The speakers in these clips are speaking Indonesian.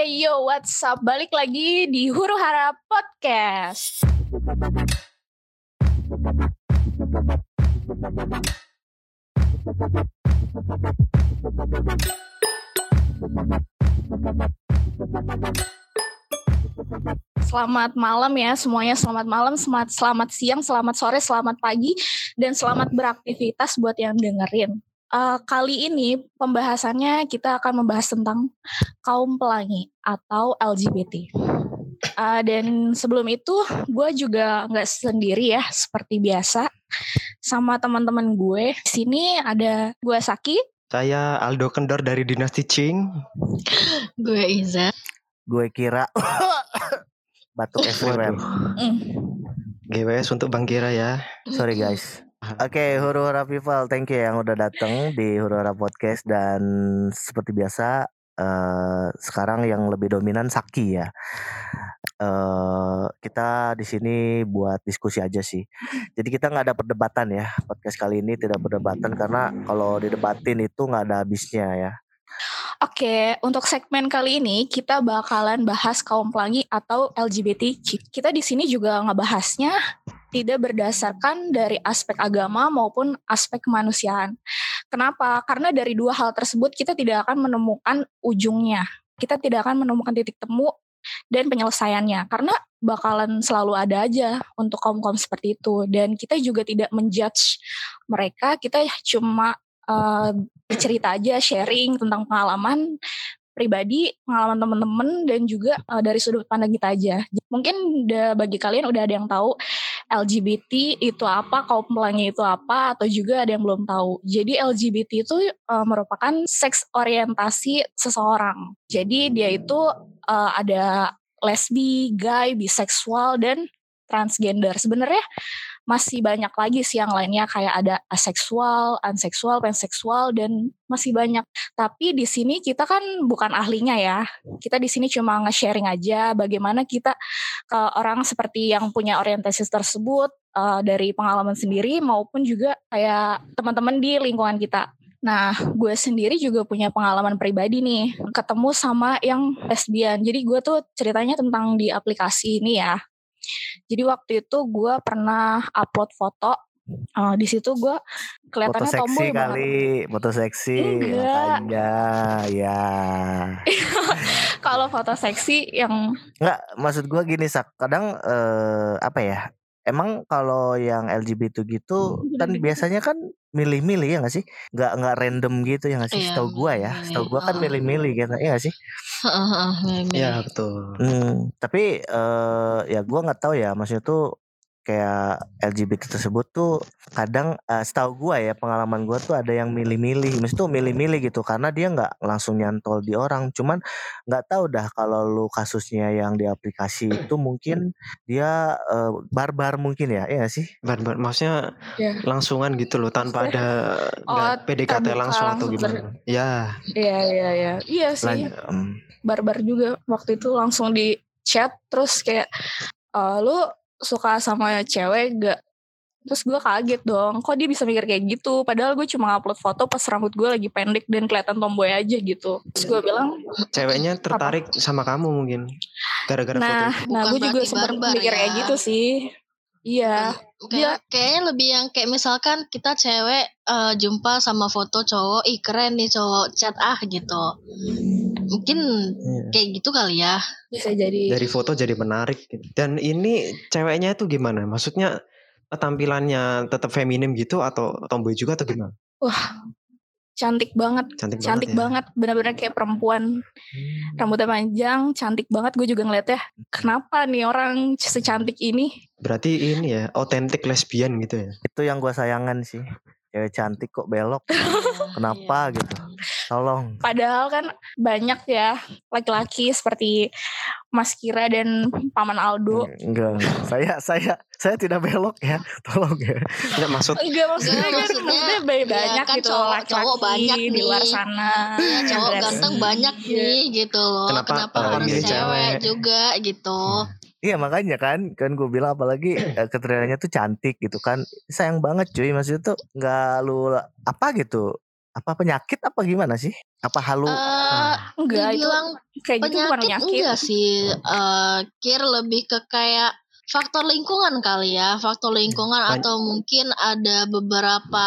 Hey yo, what's up? Balik lagi di Huru Hara Podcast. Selamat malam ya semuanya, selamat malam, selamat, selamat siang, selamat sore, selamat pagi, dan selamat beraktivitas buat yang dengerin. Uh, kali ini pembahasannya kita akan membahas tentang kaum pelangi atau LGBT. Uh, dan sebelum itu gue juga nggak sendiri ya seperti biasa sama teman-teman gue. Di sini ada gue Saki. Saya Aldo Kendor dari Dinasti Ching. gue Iza. Gue kira batuk everywhere. Mm. GWS untuk Bang Kira ya. Sorry guys. Oke, okay, Huru Hura people, thank you yang udah datang di Huru Hura Podcast dan seperti biasa uh, sekarang yang lebih dominan Saki ya. Uh, kita di sini buat diskusi aja sih. Jadi kita nggak ada perdebatan ya. Podcast kali ini tidak perdebatan karena kalau didebatin itu nggak ada habisnya ya. Oke, untuk segmen kali ini kita bakalan bahas kaum pelangi atau LGBT. Kita di sini juga ngebahasnya tidak berdasarkan dari aspek agama maupun aspek kemanusiaan. Kenapa? Karena dari dua hal tersebut kita tidak akan menemukan ujungnya. Kita tidak akan menemukan titik temu dan penyelesaiannya karena bakalan selalu ada aja untuk kaum-kaum seperti itu dan kita juga tidak menjudge mereka kita cuma uh, cerita aja sharing tentang pengalaman pribadi, pengalaman teman-teman dan juga uh, dari sudut pandang kita aja. Mungkin udah bagi kalian udah ada yang tahu LGBT itu apa, kaum pelangi itu apa, atau juga ada yang belum tahu. Jadi LGBT itu uh, merupakan seks orientasi seseorang. Jadi dia itu uh, ada lesbi, gay, biseksual dan transgender. Sebenarnya masih banyak lagi sih yang lainnya kayak ada aseksual, anseksual, panseksual dan masih banyak. Tapi di sini kita kan bukan ahlinya ya. Kita di sini cuma nge-sharing aja bagaimana kita ke orang seperti yang punya orientasi tersebut uh, dari pengalaman sendiri maupun juga kayak teman-teman di lingkungan kita. Nah, gue sendiri juga punya pengalaman pribadi nih, ketemu sama yang lesbian. Jadi gue tuh ceritanya tentang di aplikasi ini ya. Jadi waktu itu gue pernah upload foto Uh, di situ gue kelihatannya foto tomboy seksi kali, foto seksi, makanya ya. Kalau foto seksi yang Enggak, maksud gue gini sak, kadang uh, apa ya? Emang kalau yang LGBT gitu Hmm, kan biasanya kan milih-milih ya gak sih? Nggak nggak random gitu ya gak sih? Iya, Setahu gua ya, setahu gua kan milih-milih gitu ya gak sih? Heeh, heeh, milih-milih. Ya betul. Hmm, tapi eh ya gua nggak tahu ya, maksudnya tuh kayak LGBT tersebut tuh kadang eh, setahu gua ya pengalaman gua tuh ada yang milih-milih, maksud tuh milih-milih gitu karena dia nggak langsung nyantol di orang, cuman nggak tahu dah kalau lu kasusnya yang di aplikasi itu mungkin dia eh, barbar mungkin ya, ya sih? Bar-bar maksudnya ya langsungan gitu loh tanpa ada Oh, PDKT langsung atau gimana? Ya, iya. Iya iya iya. Sih. Em, barbar juga waktu itu langsung di chat terus kayak "Eh, lu suka sama cewek gak terus gue kaget dong kok dia bisa mikir kayak gitu padahal gue cuma upload foto pas rambut gue lagi pendek dan kelihatan tomboy aja gitu terus gue bilang ceweknya tertarik sama kamu mungkin gara-gara nah foto. nah gue juga sempat mikir kayak ya. gitu sih iya Kayak, kayaknya lebih yang kayak misalkan kita cewek eh, jumpa sama foto cowok, ih keren nih cowok chat ah gitu. Mungkin Iya. kayak gitu kali ya. bisa jadi Dari foto jadi menarik. gitu. Dan ini ceweknya itu gimana? Maksudnya tampilannya tetap feminim gitu atau tomboy juga atau gimana? cantik banget Cantik, cantik banget. ya. banget benar-benar kayak perempuan Hmm. rambutnya panjang cantik banget gue juga ngeliatnya kenapa nih orang secantik ini Berarti ini ya otentik lesbian gitu ya. itu yang gua sayangkan sih. Cewek cantik kok belok. Kenapa Iya. gitu? Tolong. Padahal kan banyak ya laki-laki seperti Mas Kira dan Paman Aldo. Enggak, enggak. saya saya saya tidak belok ya. Tolong ya. Enggak maksud Enggak maksudnya Enggak, kan maksudnya, maksudnya banyak, ya banyak kan gitu cowok- laki-laki cowok banyak di luar sana. Ya, cowok ganteng banyak nih gitu loh. Kenapa, Kenapa, uh, harus cewek, cewek? juga gitu. Iya makanya kan kan gue bilang apalagi eh, keterangannya tuh cantik gitu kan sayang banget cuy maksudnya tuh nggak lu apa gitu apa penyakit apa gimana sih? Apa halu? Eh, Enggak, itu kayak gitu bukan penyakit penyakit. enggak sih eh kir lebih ke kayak faktor lingkungan kali ya faktor lingkungan Ban- atau mungkin ada beberapa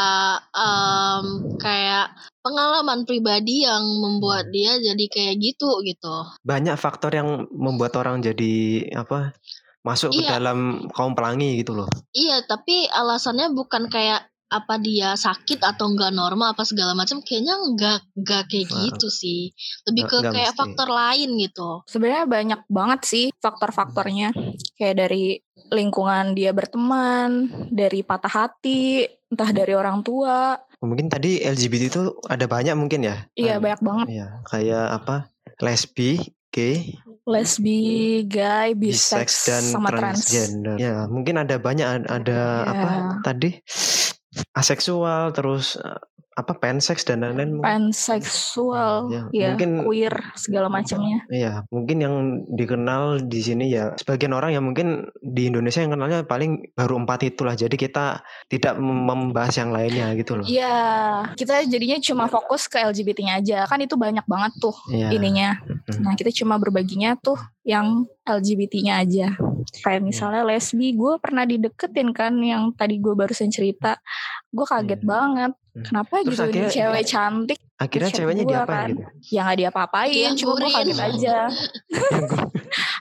em, kayak pengalaman pribadi yang membuat dia jadi kayak gitu gitu Banyak faktor yang membuat orang jadi apa? Masuk ke Iya. dalam kaum pelangi gitu loh. iya tapi alasannya bukan kayak apa dia sakit atau enggak normal apa segala macam kayaknya enggak enggak kayak Wah. gitu sih lebih Nggak- ke nggak kayak mesti. faktor lain gitu Sebenarnya banyak banget sih faktor-faktornya. Kayak dari lingkungan dia berteman, dari patah hati, entah dari orang tua. Mungkin tadi LGBT itu ada banyak mungkin ya. Iya, Kan? banyak banget. Iya, kayak apa? Lesbi, gay, Lesbi, gay, bisex bisex, dan sama trans. transgender. Ya, mungkin ada banyak ada Ya. apa tadi? Aseksual terus eh, apa pansex dan lain-lain. mungkin. Panseksual, Ya, ya, mungkin- queer, segala macamnya. Iya, mungkin yang dikenal di sini ya sebagian orang yang mungkin di Indonesia yang kenalnya paling baru empat itulah. Jadi kita tidak mem- membahas yang lainnya gitu loh. Iya, kita jadinya cuma fokus ke LGBT-nya aja. Kan itu banyak banget tuh Iya. ininya. Mm. Nah, kita cuma berbaginya tuh yang LGBT-nya aja. Kayak Iya. misalnya lesbi, gue pernah dideketin kan yang tadi gue barusan cerita. Gue kaget Iya. banget. Hmm. Kenapa Terus gitu akhirnya- cewek cantik Akhirnya ceweknya gua diapain kan. gitu? ya nggak diapa-apain, cuma gue kaget aja.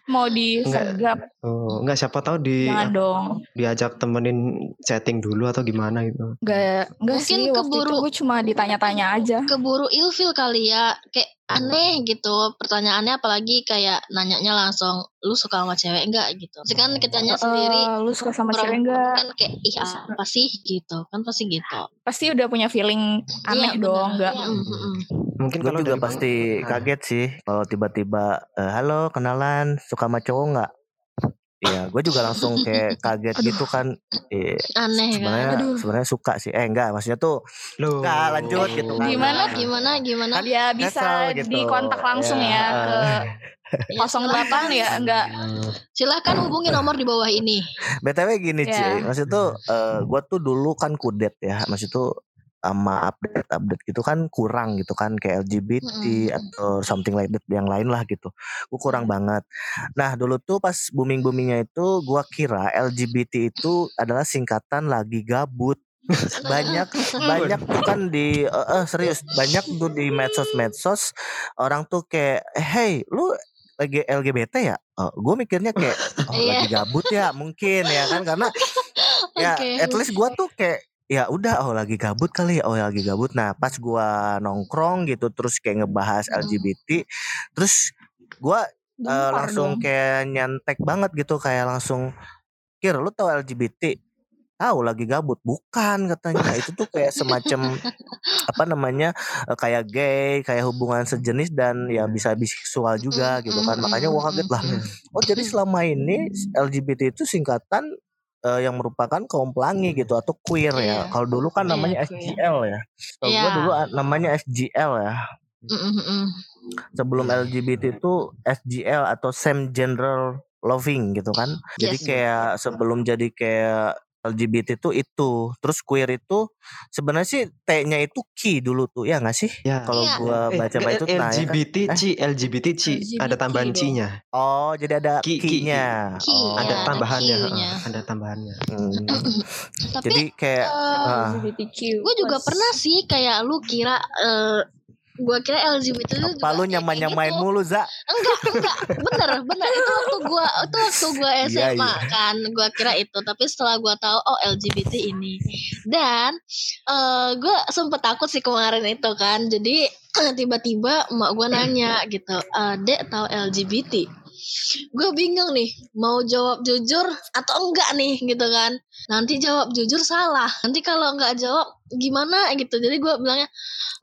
Mau disegap, Oh, enggak siapa tahu di jangan dong. diajak temenin chatting dulu atau gimana gitu. Gak, enggak Mungkin sih waktu itu keburu- gue cuma ditanya-tanya aja. keburu ilfil kali ya kayak aneh gitu pertanyaannya apalagi kayak nanyanya langsung lu suka sama cewek enggak gitu. Terus kan kitanya sendiri Eh, lu suka sama cewek enggak? kan kayak ih apa sih? gitu. Kan pasti gitu. Pasti udah punya feeling aneh Iya, dong, enggak? Iya, mm, mm, mm. Mungkin Gue kalau juga pasti Nah, kaget sih kalau tiba-tiba eh, halo kenalan suka sama cowok nggak? Iya, gue juga langsung kayak kaget gitu kan. Eh, aneh kan sebenarnya Aduh. sebenarnya suka sih. Eh enggak, maksudnya tuh Loh. Nggak, lanjut gitu kan. Gimana, gimana gimana Kan Ya bisa gitu. dikontak langsung ya, ke Ya, 08 ya, enggak. silahkan hubungi nomor di bawah ini BTW gini Ya. Ci, maksud tuh eh, gua tuh dulu kan kudet ya, maksud tuh sama update-update gitu kan kurang gitu kan kayak LGBT Mm-mm. atau something like that yang lain lah gitu. Gue kurang banget. Nah, dulu tuh pas booming-boomingnya itu gua kira LGBT itu adalah singkatan lagi gabut. banyak banyak tuh kan di eh, eh, serius banyak tuh di medsos-medsos orang tuh kayak eh, hey lu lagi LGBT ya? gue mikirnya kayak oh, Iya. lagi gabut ya mungkin ya kan karena ya Oke. at least gua tuh kayak ya udah oh lagi gabut kali ya oh lagi gabut. Nah pas gua nongkrong gitu terus kayak ngebahas Hmm. LGBT terus gua Gempar langsung dong. kayak nyantek banget gitu kayak langsung kir lu tahu LGBT tahu lagi gabut. Bukan katanya. Itu tuh kayak semacam apa namanya eh, kayak gay kayak hubungan sejenis dan ya bisa biseksual juga gitu kan. makanya gua kaget lah. oh jadi selama ini LGBT itu singkatan eh, yang merupakan kaum pelangi gitu atau queer ya Iya. kalau dulu kan Iya, namanya queer. SGL ya kalau gua Iya. dulu ah, namanya SGL ya Mm, mm, mm. sebelum LGBT itu SGL atau same gender loving gitu kan. Jadi Yes. kayak sebelum jadi kayak LGBT itu itu, terus queer itu sebenarnya sih T-nya itu ki dulu tuh ya nggak sih? Ya. Kalau Iya. gua Eh, baca eh, itu nah ya kan? LGBT C, LGBT C, ada LGBT tambahan. C-nya. Oh, jadi ada. Ki, Oh. ada ya, ada tambahannya, Q-nya. heeh, ada tambahannya. Hmm. tapi Jadi kayak eh, ah, LGBTQ. gue juga pernah sih kayak lu kira eh gue kira LGBT itu apa lu kayak nyamain-nyamain gitu. mulu, Za? enggak enggak. Bener bener. Itu waktu gua itu waktu gua Iya, SMA iya. kan. Gua kira itu. Tapi setelah gua tahu oh LGBT ini. Dan eh gua sempet takut sih kemarin itu kan. Jadi tiba-tiba emak gua nanya gitu eh dek tahu LGBT gue bingung nih mau jawab jujur atau enggak nih gitu kan. Nanti jawab jujur salah. Nanti kalau enggak jawab gimana gitu. Jadi gue bilangnya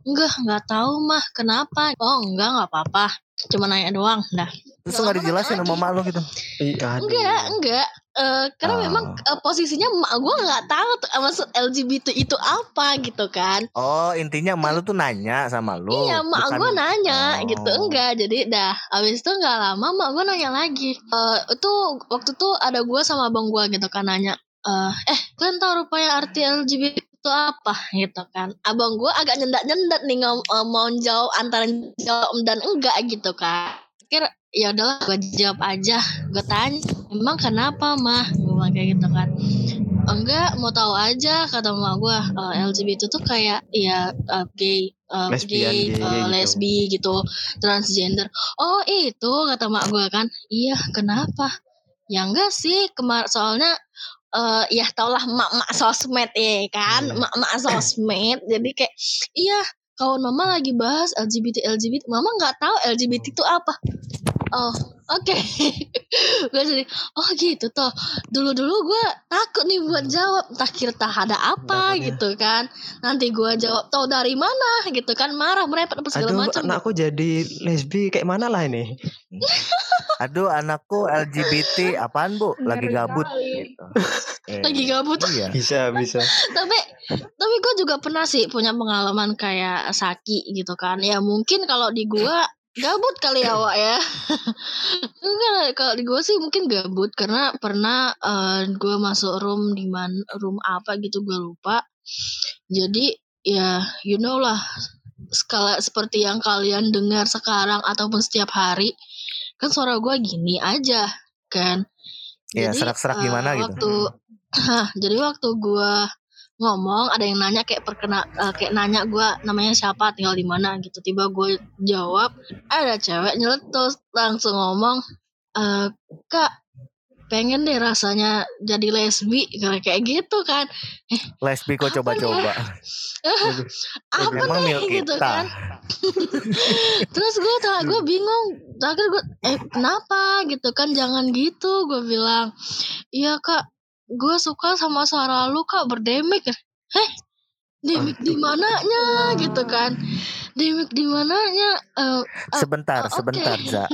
enggak nggak tahu mah. Kenapa? Oh enggak nggak apa-apa. Cuma nanya doang dah. Terus nggak dijelasin sama mak lu gitu. Iya, enggak enggak. Eh, karena Ah. memang eh, posisinya emak gue nggak tahu tuh eh, maksud LGBT itu apa gitu kan. Oh, intinya malu tuh nanya sama lu. iya emak bukan- gue nanya Oh. gitu. Enggak jadi dah abis itu nggak lama emak gue nanya lagi. Eh itu waktu tuh ada gue sama abang gue gitu kan nanya eh eh kalian tahu rupanya arti LGBT itu itu apa gitu kan. Abang gue agak nyendak nyendak nih ngom, uh, mau jawab antara jawab dan enggak gitu kan. Kira ya udahlah gue jawab aja. Gue tanya emang kenapa mah? Gue bilang kayak gitu kan. Enggak mau tahu aja kata mama gue uh, LGBT tuh kayak ya uh, gay uh, Lesbian, gay, gay uh, gitu. lesbi gitu transgender. Oh itu kata mak gue kan. Iya kenapa? Ya enggak sih kemar soalnya eh ya tau lah mak-mak sosmed ya kan? Iya. mak-mak sosmed. Jadi kayak iya kawan mama lagi bahas LGBT LGBT mama nggak tahu LGBT itu apa oh oke gue jadi oh gitu toh dulu dulu gue takut nih buat jawab tak kira tak ada apa gitu kan nanti gue jawab tahu dari mana gitu kan marah merepet apa segala Aduh, macam anakku jadi lesbi kayak mana lah ini? Aduh anakku LGBT apaan bu? Lagi gabut. Gitu. Eh, lagi gabut Iya. Bisa, bisa. tapi tapi gue juga pernah sih punya pengalaman kayak Saki gitu kan ya mungkin kalau di gua gabut kali ya Wak ya. Enggak kalau di gua sih mungkin gabut karena pernah eh, gua masuk room di mana room apa gitu gue lupa. Jadi ya you know lah skala seperti yang kalian dengar sekarang ataupun setiap hari kan suara gua gini aja kan. Iya, Jadi, serak-serak eh, gimana gitu. waktu Hah, jadi waktu gua ngomong ada yang nanya kayak perkena eh, kayak nanya gua namanya siapa tinggal di mana gitu. Tiba gue jawab ada cewek nyeletus langsung ngomong eh kak pengen deh rasanya jadi lesbi kayak kayak gitu kan. Lesbi kok Apa coba-coba. apa Emang nih gitu kita. kan? Terus gue tak gue bingung. Terakhir gue eh kenapa? Gitu kan jangan gitu gue bilang. Iya kak gue suka sama suara lu kak berdemik heh demik di mananya gitu kan demik di mananya Eh, Sebentar, oke. sebentar, Za.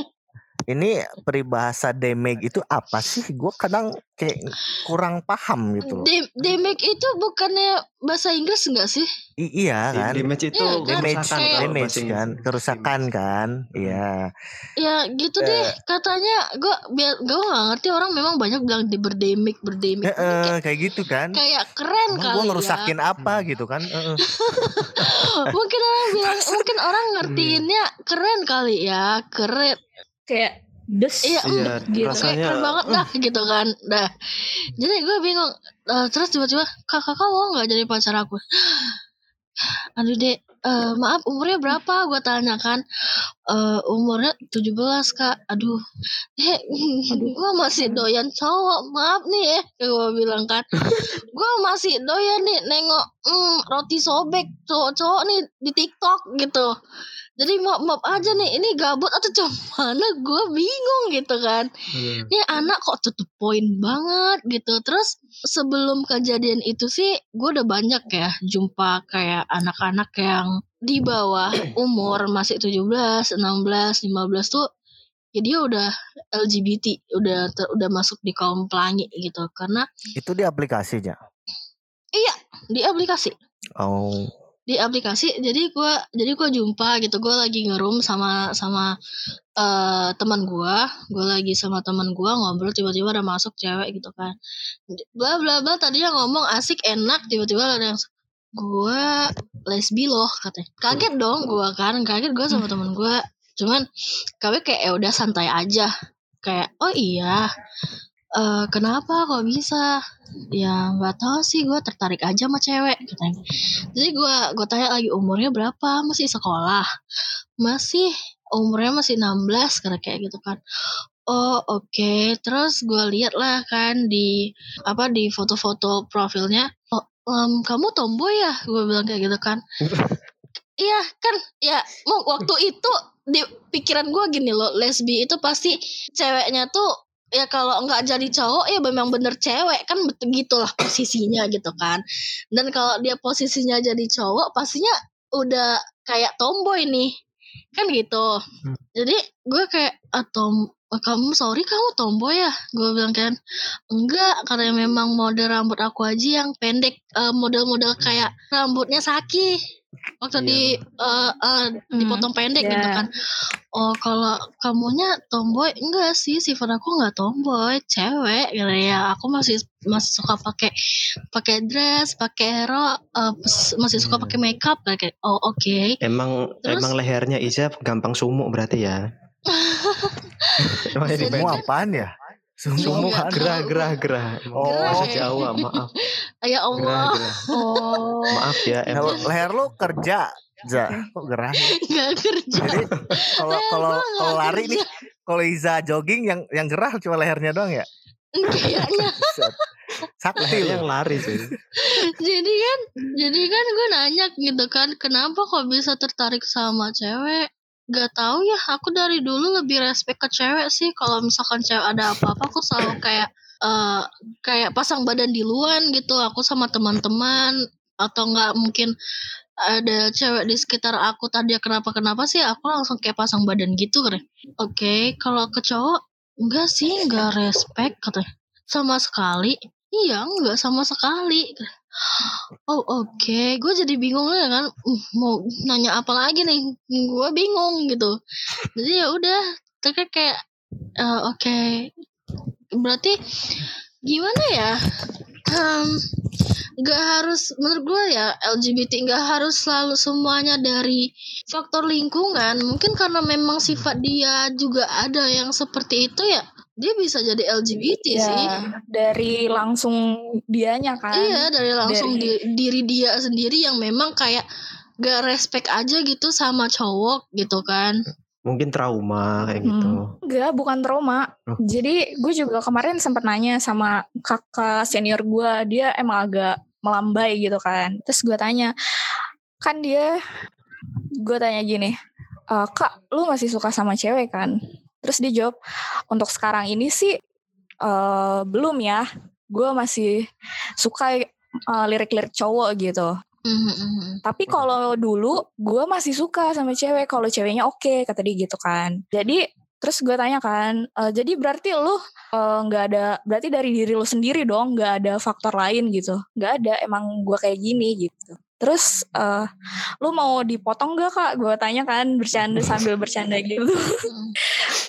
Ini peribahasa demeg itu apa sih? Gue kadang kayak kurang paham gitu. loh. dem- demik itu bukannya bahasa Inggris enggak sih I- iya kan? Damage itu Iya, kan? Damage, kerusakan Kayak- damage kan, kerusakan kan? Iya. ya gitu Eh. deh katanya gue biar gue gak ngerti orang memang banyak bilang di berdemik berdemik Eh, eh, kayak gitu kan? kayak keren Emang kali gue ya ngerusakin apa gitu kan? Eh. mungkin orang bilang mungkin orang ngertiinnya keren kali ya keren Kayak des. iya Iya, gitu. kayak rasanya, keren banget dah gitu kan. Dah. Jadi gue bingung Eh, terus tiba-tiba kakak kamu mau nggak jadi pacar aku. Aduh dek eh, maaf umurnya berapa? Gue tanya kan Eh, umurnya 17 kak. Aduh. Dek gue masih doyan cowok. Maaf nih ya gue bilang kan. Gue masih doyan nih nengok mm, roti sobek cowok-cowok nih di TikTok gitu jadi maaf maaf aja nih ini gabut atau cuman gue bingung gitu kan. Iya. ini anak kok to the point banget gitu. Terus sebelum kejadian itu sih gue udah banyak ya jumpa kayak anak-anak yang di bawah umur masih 17, 16, 15 tuh ya dia udah LGBT udah ter- udah masuk di kaum pelangi gitu. Karena Itu di aplikasinya. di aplikasi. Oh, di aplikasi jadi gua jadi gua jumpa gitu. Gua lagi ngerum sama sama eh teman gua. Gua lagi sama teman gua ngobrol tiba-tiba ada masuk cewek gitu kan. Bla bla bla tadinya ngomong asik enak tiba-tiba ada yang gua lesbi loh katanya. Kaget dong gua kan kaget gua sama teman gua. Cuman kami kayak ya udah santai aja. Kayak oh iya eh kenapa kok bisa? Ya nggak tahu sih gue tertarik aja sama cewek katanya. Jadi gue gue tanya lagi umurnya berapa? Masih sekolah? Masih umurnya masih 16 karena kayak gitu kan. Oh oke. Terus gue lihat lah kan di apa di foto-foto profilnya oh em, kamu tomboy ya? Gue bilang kayak gitu kan. Iya kan? Ya mau waktu itu di pikiran gue gini loh lesbi itu pasti ceweknya tuh ya kalau nggak jadi cowok ya memang bener cewek kan betul gitulah posisinya gitu kan. Dan kalau dia posisinya jadi cowok pastinya udah kayak tomboy nih. Kan gitu. Jadi gue kayak atau kamu sorry kamu tomboy ya? Gue bilang kan enggak karena memang model rambut aku aja yang pendek eh, model-model kayak rambutnya Saki waktu Iya. di eh, eh, Hmm, dipotong pendek iya. gitu kan oh kalau kamunya tomboy enggak sih sifat aku nggak tomboy cewek gitu ya aku masih masih suka pakai pakai dress pakai hero eh, pes- masih suka Hmm. pakai makeup kayak oh oke Emang Terus? emang lehernya Iza gampang sumuk berarti ya. Emang jadi apaan ya? Semua Sumuk apaan? gerah gerah gerah. Oh. bahasa Jawa maaf. ya Gerah Allah gerah. Oh. Maaf ya Nah, emang. leher lu kerja, Za. Kok gerah? nggak kerja Jadi kalau kalau kalau lari kerja. nih, kalau Iza jogging yang yang gerah cuma lehernya doang ya? kayaknya. Sakti yang lari sih. jadi kan jadi kan gue nanya gitu kan kenapa kok bisa tertarik sama cewek Gak tahu ya aku dari dulu lebih respect ke cewek sih. Kalau misalkan cewek ada apa-apa aku selalu kayak eh kayak pasang badan di luar gitu aku sama teman-teman. Atau nggak mungkin ada cewek di sekitar aku tadi kenapa kenapa sih aku langsung kayak pasang badan gitu kan oke kalau ke cowok enggak sih enggak respect katanya. Sama sekali? Iya enggak sama sekali Oh oke, gue jadi bingung ya kan, Uh, mau nanya apa lagi nih? Gue bingung gitu. Jadi ya udah, tapi kayak eh, oke, berarti gimana ya? Em, nggak harus menurut gue ya LGBT nggak harus selalu semuanya dari faktor lingkungan. Mungkin karena memang sifat dia juga ada yang seperti itu ya, dia bisa jadi LGBT Ya, sih. dari langsung dianya kan. Iya dari langsung Dari- di- diri dia sendiri yang memang kayak gak respect aja gitu sama cowok gitu kan. Mungkin trauma kayak gitu. Enggak, bukan trauma. Oh. Jadi gue juga kemarin sempat nanya sama kakak senior gue, dia emang agak melambai gitu kan. Terus gue tanya, kan dia, gue tanya gini, "E, kak, lu masih suka sama cewek kan? Terus dia jawab, untuk sekarang ini sih eh, belum ya. Gue masih suka eh, lirik-lirik cowok gitu. Mhm, mhm. Tapi kalau dulu gue masih suka sama cewek kalau ceweknya oke kata dia gitu kan. Jadi terus gue tanya kan, "E, jadi berarti lu nggak ada berarti dari diri lu sendiri dong nggak ada faktor lain gitu? Nggak ada emang gue kayak gini gitu. Terus eh, lu mau dipotong gak kak? Gue tanya kan bercanda sambil bercanda gitu.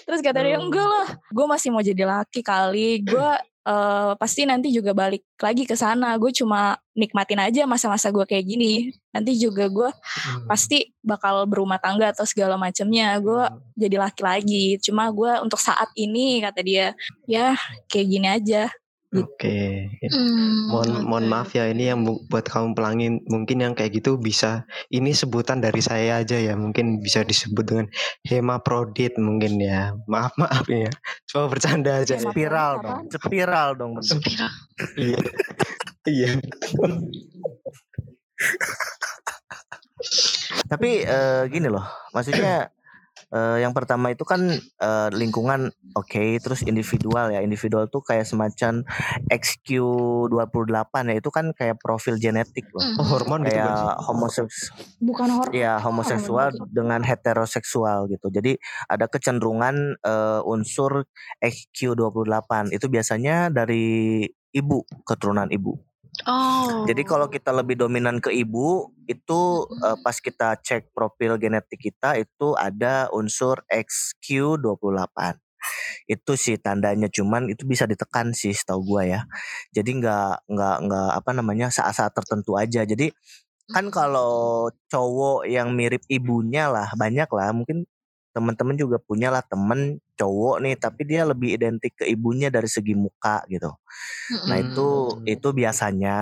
Terus kata dia enggak lah, gue masih mau jadi laki kali. Gue eh, pasti nanti juga balik lagi ke sana. Gue cuma nikmatin aja masa-masa gue kayak gini. Nanti juga gue Hmm. pasti bakal berumah tangga atau segala macamnya. Gue jadi laki lagi. Cuma gue untuk saat ini kata dia, ya kayak gini aja. Oke. Hmm, Mohon oke. mohon maaf ya ini yang bu- buat kaum pelangi mungkin yang kayak gitu bisa ini sebutan dari saya aja ya mungkin bisa disebut dengan hemaprodit mungkin ya maaf maaf ya cuma bercanda aja ya. Spiral dong, spiral dong. Spiral. iya iya Tapi eh, gini loh, maksudnya eh, yang pertama itu kan eh, lingkungan oke, terus individual ya. Individual tuh kayak semacam XQ28 ya, itu kan kayak profil genetik loh. Oh, hormon gitu Kayak kan homoseks Bukan horor. ya homoseksual dengan heteroseksual gitu. Jadi ada kecenderungan eh, unsur XQ28 itu biasanya dari ibu, keturunan ibu. Oh. Jadi kalau kita lebih dominan ke ibu itu eh, pas kita cek profil genetik kita itu ada unsur XQ28. Itu sih tandanya cuman itu bisa ditekan sih setahu gua ya. Jadi nggak nggak nggak apa namanya saat-saat tertentu aja. Jadi kan kalau cowok yang mirip ibunya lah banyak lah mungkin teman-teman juga punya lah temen cowok nih tapi dia lebih identik ke ibunya dari segi muka gitu. Mhm. Nah itu Hmm. itu biasanya,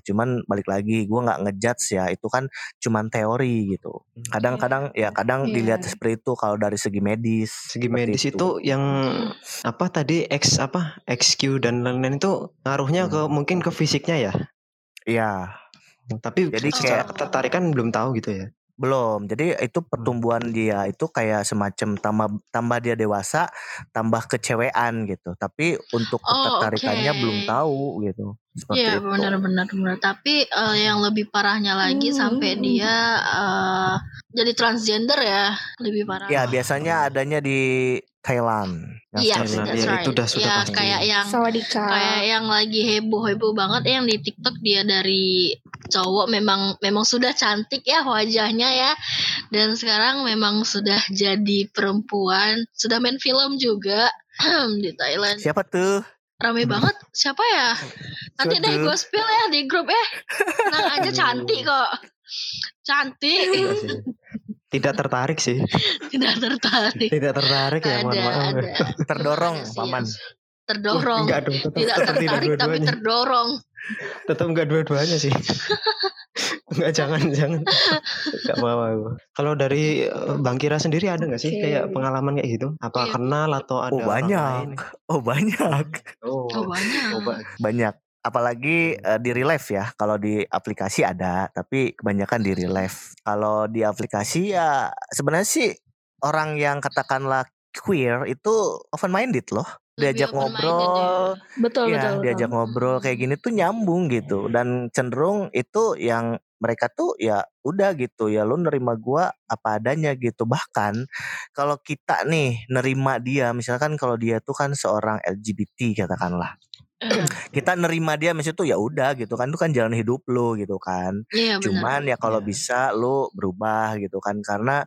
cuman balik lagi gue nggak ngejudge ya, itu kan cuman teori gitu. Kadang-kadang ya kadang Iya. dilihat seperti itu kalau dari segi medis. segi medis itu yang apa tadi X apa XQ dan lain-lain itu ngaruhnya ke mungkin ke fisiknya ya Iya tapi Jadi secara kayak- ketertarikan belum taau gitu ya belum. Jadi itu pertumbuhan dia itu kayak semacam tambah tambah dia dewasa, tambah kecewean gitu. Tapi untuk Oh, ketertarikannya oke. belum tahu gitu. Seperti Iya itu. benar-benar benar. Tapi eh, yang lebih parahnya lagi Hmm. sampai dia eh, jadi transgender ya lebih parah. Ya biasanya adanya di Thailand. Yang Iya, Thailand, ya, right. itu udah sudah ya, pasti. kayak yang Sawadika. kayak yang lagi heboh heboh banget yang di TikTok dia dari cowok memang memang sudah cantik ya wajahnya ya dan sekarang memang sudah jadi perempuan sudah main film juga di Thailand Siapa tuh? rame banget siapa ya nanti Siapa deh gue spill ya di grup ya tenang aja cantik kok cantik Iya. Tidak tertarik sih. tidak tertarik Tidak tertarik ya, mohon maaf. ada Terdorong, Kasian. paman. terdorong Enggak dong, tetap, tidak tetap tertarik tapi dua-duanya. terdorong tetap enggak dua-duanya sih. enggak jangan jangan. Enggak mau aku. Kalau dari eh, Bang Kira sendiri ada nggak sih kayak pengalaman kayak gitu? Apa Iya. kenal atau ada Oh orang banyak. lain? Oh banyak. Oh, oh banyak oh, ba- Banyak. Apalagi eh, di real life ya. Kalau di aplikasi ada, tapi kebanyakan di real life. Kalau di aplikasi ya sebenarnya sih orang yang katakanlah queer itu open minded loh. Lebih Diajak open-minded ngobrol, betul ya, betul. diajak betul. ngobrol kayak gini tuh nyambung gitu dan cenderung itu yang mereka tuh ya udah gitu ya lu nerima gua apa adanya gitu bahkan kalau kita nih nerima dia misalkan kalau dia tuh kan seorang LGBT katakanlah Eh, kita nerima dia maksudnya tuh ya udah gitu kan itu kan jalan hidup lu gitu kan. Iya benar cuman ya kalau Iya. bisa lu berubah gitu kan. Karena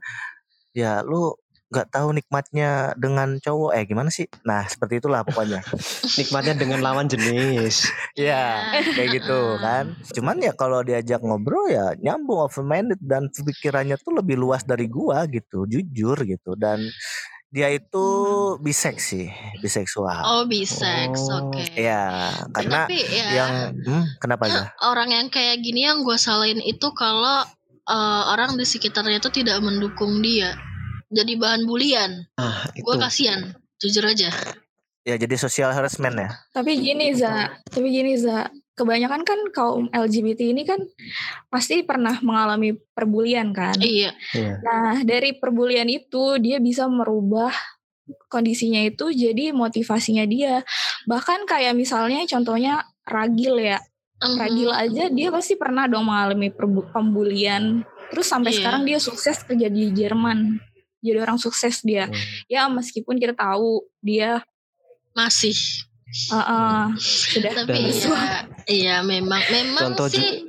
ya lu nggak tahu nikmatnya dengan cowok. Eh gimana sih? Nah seperti itulah pokoknya. Nikmatnya dengan lawan jenis. ya kayak gitu kan. Cuman ya kalau diajak ngobrol ya nyambung open minded dan pikirannya tuh lebih luas dari gua gitu jujur gitu. Dan dia itu bisex sih biseksual. Oh bisex Oh. oke. ya karena tapi ya yang hmm, kenapa ya orang yang kayak gini yang gue salahin itu kalau eh, orang di sekitarnya itu tidak mendukung dia jadi bahan bulian. Ah, itu. gue kasihan jujur aja. Ya jadi social harassment ya? Tapi gini Za, tapi gini Za, kebanyakan kan kaum LGBT ini kan pasti pernah mengalami perbulian kan. iya Iya. Nah dari perbulian itu dia bisa merubah kondisinya itu jadi motivasinya dia. Bahkan kayak misalnya contohnya Ragil ya, Mhm. Ragil aja dia pasti pernah dong mengalami pembulian. Terus sampai Iya. sekarang dia sukses kerja di Jerman. Jadi orang sukses dia. Hmm. Ya meskipun kita tahu dia masih uh, uh, sudah tapi ya iya memang memang Contoh sih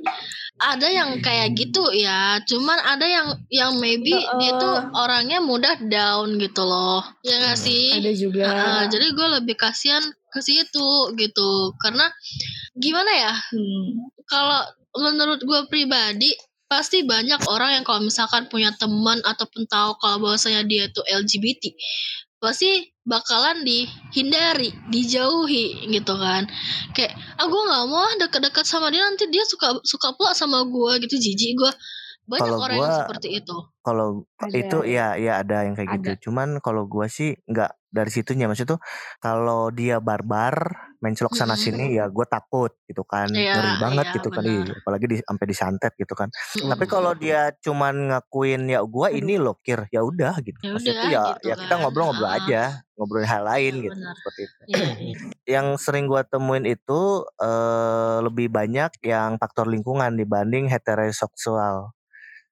ada yang kayak gitu ya cuman ada yang yang maybe Heeh. dia tuh orangnya mudah down gitu loh ya gak Hmm. sih ada juga. Heeh, jadi gue lebih kasihan ke situ gitu karena gimana ya Hmm. kalau menurut gue pribadi pasti banyak orang yang kalau misalkan punya teman ataupun tahu kalau bahwasanya dia tuh LGBT pasti bakalan dihindari, dijauhi gitu kan. Kayak ah gue nggak mau ah deket-deket sama dia nanti dia suka suka pula sama gue gitu jijik gue. Banyak Kalau orang yang gua- seperti itu. kalau itu ya ya ada yang kayak Ada. gitu cuman kalau gua sih nggak dari situnya maksud tuh kalau dia barbar mencelok sana sini ya gue takut gitu kan Iya, ngeri banget iya, gitu kan benar. Ih, apalagi di, sampai disantet gitu kan Mm-mm. tapi kalau dia cuman ngakuin ya gua ini loh kir ya udah gitu Ya maksudnya ya gitu ya kita kan. ngobrol-ngobrol Ah. aja ngobrol hal lain Iya, gitu benar. seperti itu Iya, iya. yang sering gua temuin itu eh, lebih banyak yang faktor lingkungan dibanding heteroseksual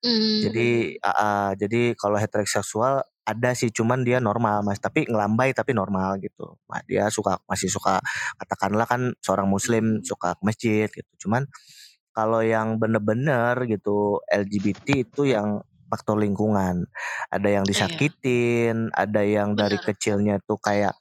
Mm. jadi ah, jadi kalau heteroseksual ada sih cuman dia normal mas. Tapi ngelambai tapi normal gitu. Nah, dia suka masih suka katakanlah kan seorang muslim suka ke masjid gitu. Cuman kalau yang bener-bener gitu LGBT itu yang faktor lingkungan. Ada yang Iya. disakitin ada yang dari kecilnya tuh kayak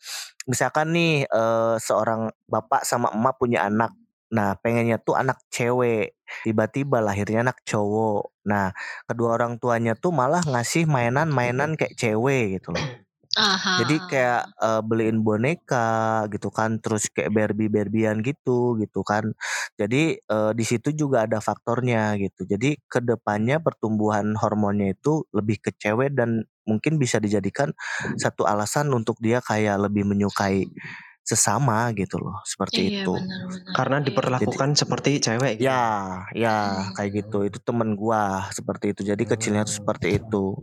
misalkan nih eh, seorang bapak sama emak punya anak nah pengennya tuh anak cewek. Tiba-tiba lahirnya anak cowok. Nah kedua orang tuanya tuh malah ngasih mainan-mainan kayak cewek gitu loh. Aha. jadi kayak eh, beliin boneka gitu kan terus kayak Barbie Barbian gitu gitu kan. Jadi eh, di situ juga ada faktornya gitu. Jadi ke depannya pertumbuhan hormonnya itu lebih ke cewek dan mungkin bisa dijadikan satu alasan untuk dia kayak lebih menyukai sesama gitu loh seperti iya, itu benar-benar. Karena Iya. diperlakukan seperti cewek gitu. Ya, ya Hmm. kayak gitu. Itu temen gua seperti itu. Jadi kecilnya tuh seperti itu.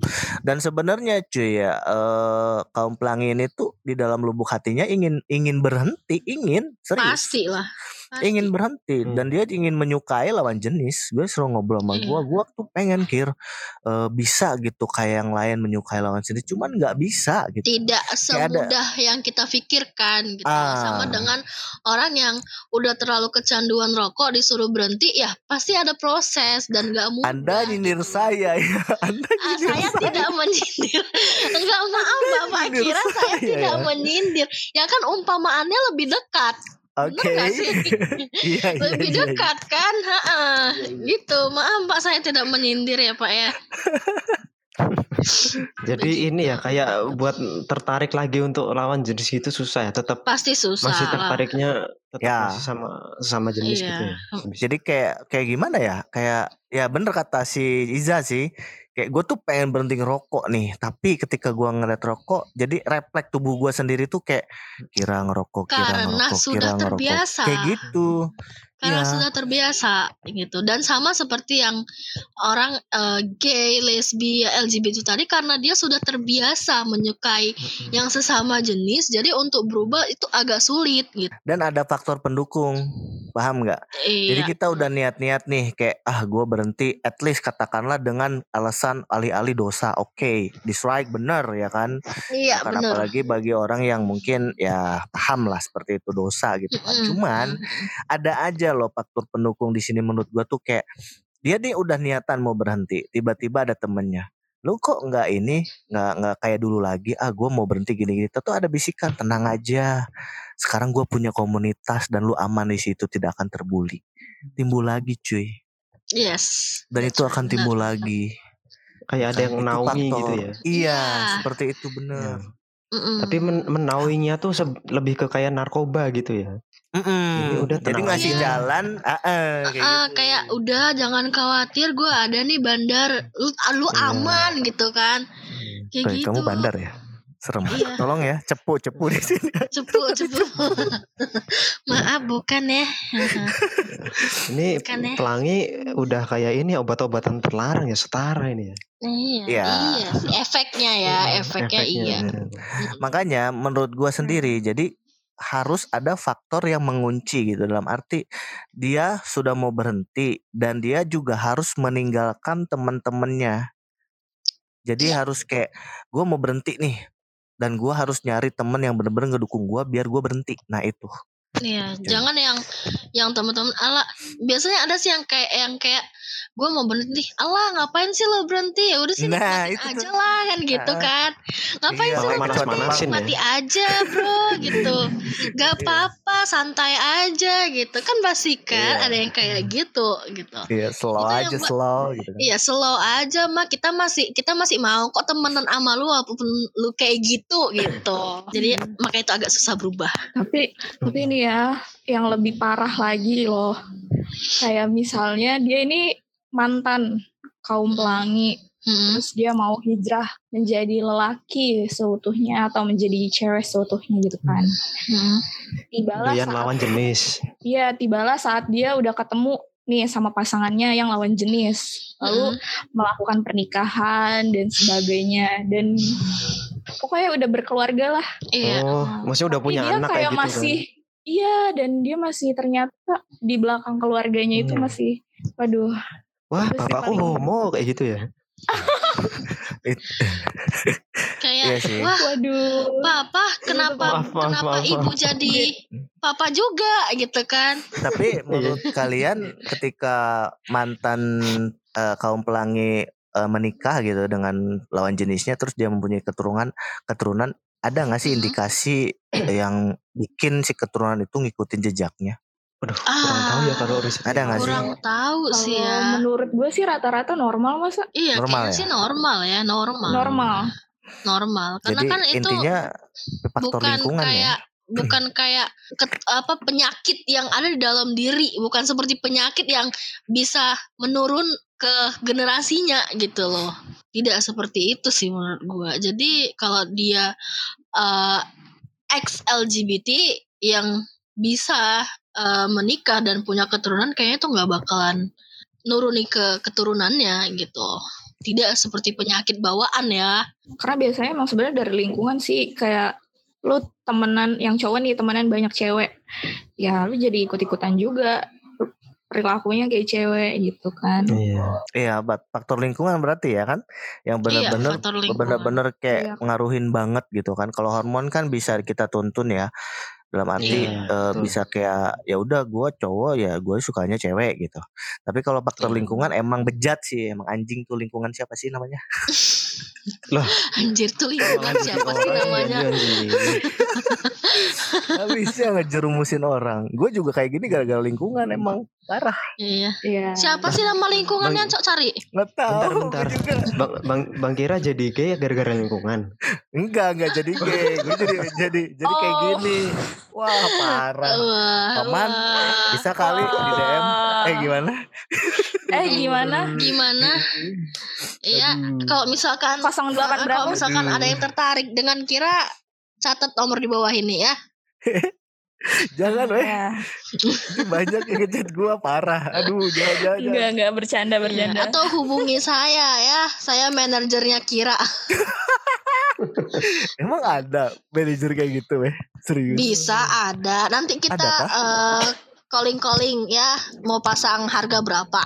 Dan sebenarnya cuy ya, eh, kaum pelangi ini tuh di dalam lubuk hatinya ingin ingin berhenti, ingin serius. pasti lah Pasti. ingin berhenti Hmm. dan dia ingin menyukai lawan jenis gue selalu ngobrol sama Iya. gue gue tuh pengen kir eh, bisa gitu kayak yang lain menyukai lawan jenis cuman nggak bisa gitu tidak Kayak ada- semudah yang kita pikirkan gitu Ah. sama dengan orang yang udah terlalu kecanduan rokok disuruh berhenti ya pasti ada proses dan nggak mudah anda nyindir gitu. saya ya anda Ah, nyindir saya tidak menyindir enggak maaf bapak nyindir kira saya saya tidak ya. menyindir ya kan umpamaannya lebih dekat oke iya iya lebih iya, iya. dekat kan Ha-ha. gitu maaf pak saya tidak menyindir ya pak ya Jadi ini ya kayak buat tertarik lagi untuk lawan jenis itu susah ya. Tetap pasti susah masih tertariknya tetap Ya. masih sama sama jenis Iya. gitu ya. jadi kayak kayak gimana ya kayak ya bener kata si Iza sih kayak gue tuh pengen berhenti ngerokok nih tapi ketika gue ngeliat rokok jadi refleks tubuh gue sendiri tuh kayak kira ngerokok kira Karena ngerokok sudah kira ngerokok terbiasa. kayak gitu karena Iya. sudah terbiasa gitu dan sama seperti yang orang eh, gay, lesbi, LGBT tadi karena dia sudah terbiasa menyukai yang sesama jenis jadi untuk berubah itu agak sulit gitu. dan ada faktor pendukung paham nggak jadi Iya. kita udah niat-niat nih kayak ah gue berhenti at least katakanlah dengan alasan alih-alih dosa oke dislike bener ya kan Iya Karena benar. apalagi bagi orang yang mungkin ya paham lah seperti itu dosa gitu kan. Mm-mm. Cuman ada aja loh faktor pendukung di sini menurut gua tuh kayak dia nih udah niatan mau berhenti, tiba-tiba ada temennya. Lu kok nggak ini, nggak nggak kayak dulu lagi. Ah, gua mau berhenti gini-gini. Tuh ada bisikan, tenang aja. Sekarang gua punya komunitas dan lu aman di situ, tidak akan terbuli. Timbul lagi, cuy. Yes. Dan itu akan timbul lagi. Kayak ada yang Itu menaungi gitu ya. Iya, Iya. seperti itu bener. Mm-mm. Tapi men menaunginya tuh lebih ke kayak narkoba gitu ya. Mm-mm. Ini udah Jadi ngasih aja. jalan, ah, ah, kayak Ah, gitu. kayak udah jangan khawatir gue ada nih bandar lu, lu Iya. aman gitu kan kayak Kayak gitu kamu bandar ya? Serem. Iya. Tolong ya, cepu cepu di sini. cepu cepu maaf bukan ya Ini Kan ya. pelangi udah kayak ini obat-obatan terlarang ya setara ini ya. iya Iya. iya sih, efeknya ya efeknya, iya Makanya menurut gua sendiri, jadi harus ada faktor yang mengunci gitu dalam arti dia sudah mau berhenti dan dia juga harus meninggalkan teman-temannya. Jadi Iya. harus kayak gua mau berhenti nih dan gua harus nyari temen yang bener-bener ngedukung gua biar gua berhenti. Nah itu. Iya, jangan yang yang teman-teman ala biasanya ada sih yang kayak yang kayak gue mau berhenti, Allah ngapain sih lo berhenti ya udah sih Nah, itu aja tuh. lah kan gitu kan, ngapain Iya, sih lo berhenti manas-manasin ya. aja bro gitu, gak Iya. apa-apa santai aja gitu kan pasti kan Iya. ada yang kayak gitu gitu. Iya, slow Itu aja gua- slow gitu. Iya slow aja mah kita masih kita masih mau kok temenan sama lu walaupun lu kayak gitu gitu. Jadi makanya itu agak susah berubah. Tapi tapi ini ya yang lebih parah lagi loh. Kayak misalnya dia ini mantan kaum pelangi, Hmm. terus dia mau hijrah menjadi lelaki seutuhnya atau menjadi cewek seutuhnya gitu kan. Hmm. Tibalah saat lawan jenis. Iya, tibalah saat dia udah ketemu nih sama pasangannya yang lawan jenis. Lalu melakukan pernikahan dan sebagainya dan pokoknya udah berkeluarga lah. Iya. Oh, maksudnya udah Tapi punya dia anak kayak kayak gitu masih iya dan dia masih ternyata di belakang keluarganya itu Hmm. masih waduh. Wah, Itu bapakku paling- homo kayak gitu ya. Kayak Iya sih. wah Waduh. papa kenapa Maaf, maaf, kenapa maaf, ibu maaf. jadi papa juga gitu kan? Tapi menurut kalian ketika mantan eh, kaum pelangi eh, menikah gitu dengan lawan jenisnya terus dia mempunyai keturunan keturunan ada nggak sih Mhm. indikasi yang bikin si keturunan itu ngikutin jejaknya? Waduh, kurang tahu ya kalau riset. Ada nggak sih? Kurang tahu sih ya. menurut gue sih rata-rata normal masa Iya, Normal ya? sih normal ya, normal. normal. Normal. Karena Jadi kan itu intinya faktor bukan lingkungan ya. kayak bukan kayak ket- apa penyakit yang ada di dalam diri, bukan seperti penyakit yang bisa menurun ke generasinya gitu loh. Tidak seperti itu sih menurut gua. Jadi kalau dia eh, ex LGBT yang bisa eh, menikah dan punya keturunan kayaknya itu nggak bakalan nuruni ke keturunannya gitu. Tidak seperti penyakit bawaan ya. Karena biasanya emang sebenarnya dari lingkungan sih kayak lu temenan yang cowok nih temenan banyak cewek ya lu jadi ikut-ikutan juga perilakunya kayak cewek gitu kan Iya. Iya, faktor lingkungan berarti ya kan, yang benar-benar faktor lingkungan. benar-benar kayak Iya. ngaruhin banget gitu kan. Kalau hormon kan bisa kita tuntun ya, dalam arti Iya, eh, betul. bisa kayak ya udah gue cowok ya gue sukanya cewek gitu. Tapi kalau faktor Iya. lingkungan emang bejat sih, emang anjing tuh lingkungan siapa sih namanya? Anjir tuh lingkungan siapa sih namanya? Gak bisa ngejerumusin orang. Gue juga kayak gini gara-gara lingkungan emang parah. Iya. Iya. Siapa sih nama lingkungannya cok cari? Nggak tahu. Bentar, bentar. juga. Bang, bang, bang Kira jadi gay gara-gara lingkungan. Enggak, enggak jadi gay. Gue jadi jadi jadi kayak Oh. gini. Wah parah. Wah, Paman, wah. Bisa kali di DM. Eh gimana? Eh gimana? Gimana? Iya, kalau misalkan 08 Ah, berapa? Kalau misalkan ada yang tertarik dengan Kira, catat nomor di bawah ini ya. Jangan weh. Ya. Ini banyak yang ngechat gue parah. Aduh, jangan jangan. Enggak, enggak bercanda, Iya, bercanda. Atau hubungi saya ya, saya manajernya Kira. Emang ada manajer kayak gitu weh? Serius? Bisa ada. Nanti kita Ada kah? eh, calling-calling ya, mau pasang harga berapa?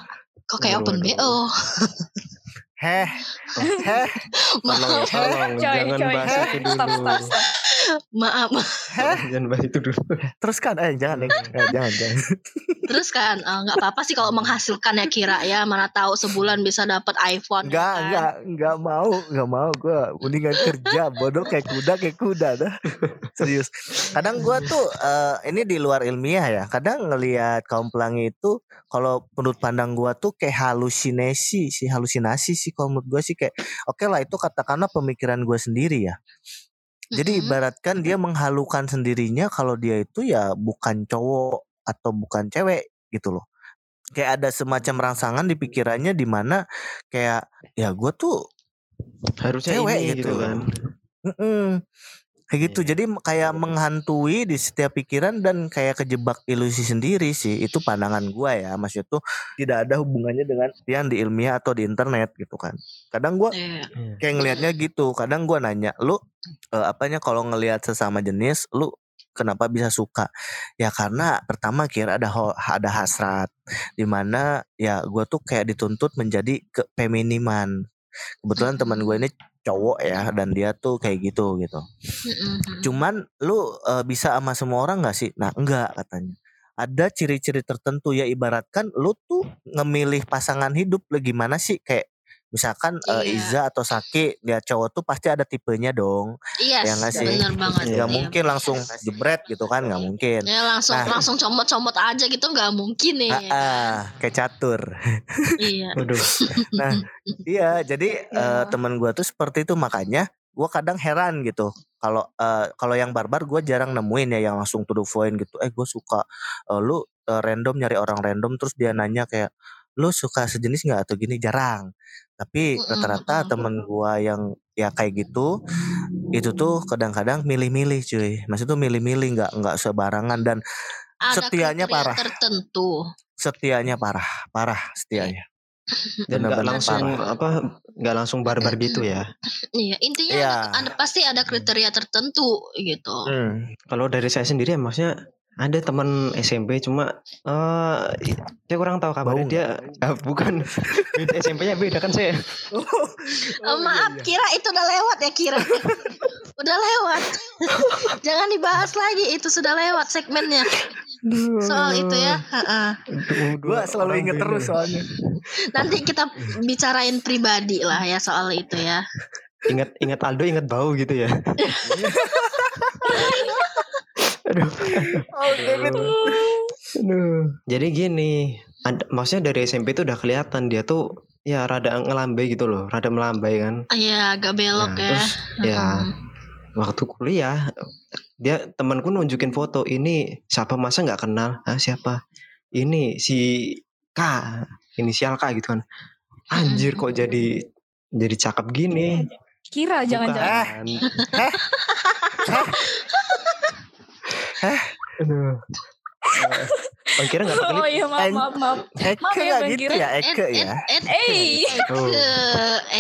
Kok kayak open. BO? Heh. Heh. Tolong, ya, tolong. Coy, Jangan coy. bahas itu dulu. Stop, stop, stop. Maaf. Jangan bahas itu dulu. Terus kan eh jangan eh, eh, jangan jangan. Terus kan eh, nggak apa-apa sih kalau menghasilkan ya Kira ya. Mana tahu sebulan bisa dapat iPhone. ya Enggak, kan? enggak, enggak mau, enggak mau gue mendingan kerja bodoh kayak kuda kayak kuda dah. Serius. Kadang gua tuh eh, ini di luar ilmiah ya. Kadang ngelihat kaum pelangi itu kalau menurut pandang gua tuh kayak halusinasi sih, halusinasi sih kalau menurut gua sih kayak oke lah itu katakanlah pemikiran gua sendiri ya. Jadi ibaratkan dia menghalukan sendirinya kalau dia itu ya bukan cowok atau bukan cewek gitu loh. Kayak ada semacam rangsangan di pikirannya di mana kayak ya gue tuh Harusnya Cewek ini gitu. gitu kan. mm-mm, kayak gitu. Iya. Jadi kayak menghantui di setiap pikiran dan kayak kejebak ilusi sendiri sih. Itu pandangan gua ya. Maksudnya tuh tidak ada hubungannya dengan yang di ilmiah atau di internet gitu kan. Kadang gua Iya. kayak ngelihatnya gitu kadang gua nanya lu eh, apanya kalau ngelihat sesama jenis lu kenapa bisa suka ya karena pertama kira ada ho- ada hasrat di mana ya gua tuh kayak dituntut menjadi kefeminiman kebetulan teman gue ini cowok ya dan dia tuh kayak gitu gitu. Cuman lu eh, bisa sama semua orang nggak sih? Nah enggak katanya. Ada ciri-ciri tertentu ya ibaratkan lu tuh ngemilih pasangan hidup lah gimana sih? Kayak misalkan eh, Iya. Iza atau Saki dia cowok tuh pasti ada tipenya dong Yes, Ya nggak sih? bener banget. Iya. nggak Iya. mungkin langsung jebret gitu kan nggak mungkin Ya langsung Nah. langsung comot-comot aja gitu nggak mungkin nih. ah, ah, kayak catur Iya. Nah iya jadi eh, Iya. teman gua tuh seperti itu makanya gua kadang heran gitu kalau eh, kalau yang barbar gua jarang nemuin ya yang langsung to the point gitu eh gue suka eh, lu eh, random nyari orang random terus dia nanya kayak lu suka sejenis nggak atau gini jarang tapi rata-rata temen gua yang ya kayak gitu itu tuh kadang-kadang milih-milih cuy maksud tuh milih-milih nggak nggak sebarangan dan Ada Setianya parah. tertentu. setianya parah parah setianya Dan nggak langsung apa nggak langsung barbar gitu ya. Iya, intinya Iya. ada, ada- pasti ada kriteria tertentu gitu. Hmm. Kalau dari saya sendiri ya maksudnya ada teman SMP cuma eh saya kurang tahu kabarnya Bau dia Ah, bukan beda SMP-nya beda kan saya. Oh, Eh, maaf, kira itu udah lewat ya kira. udah lewat. Jangan dibahas lagi, itu sudah lewat segmennya. Soal itu ya. ha-ha. gue selalu inget terus soalnya Nanti kita bicarain pribadi lah ya soal itu ya. Ingat ingat Aldo ingat bau gitu ya. Aduh. Aduh. Jadi gini, ada, maksudnya dari SMP tuh udah kelihatan dia tuh ya rada ngelambai gitu loh, rada melambai kan. Iya, agak belok Nah, ya. terus ya Hmm. waktu kuliah dia temanku nunjukin foto ini siapa masa nggak kenal ah siapa ini si K inisial K gitu kan anjir kok jadi jadi cakep gini Kira jangan-jangan. Aduh. Bang Kira nggak pakai Oh iya maaf maaf maaf. Eke Maaf ya, Bang gitu Kira. ya Eke ya Ed, Eh, Oh. Eke,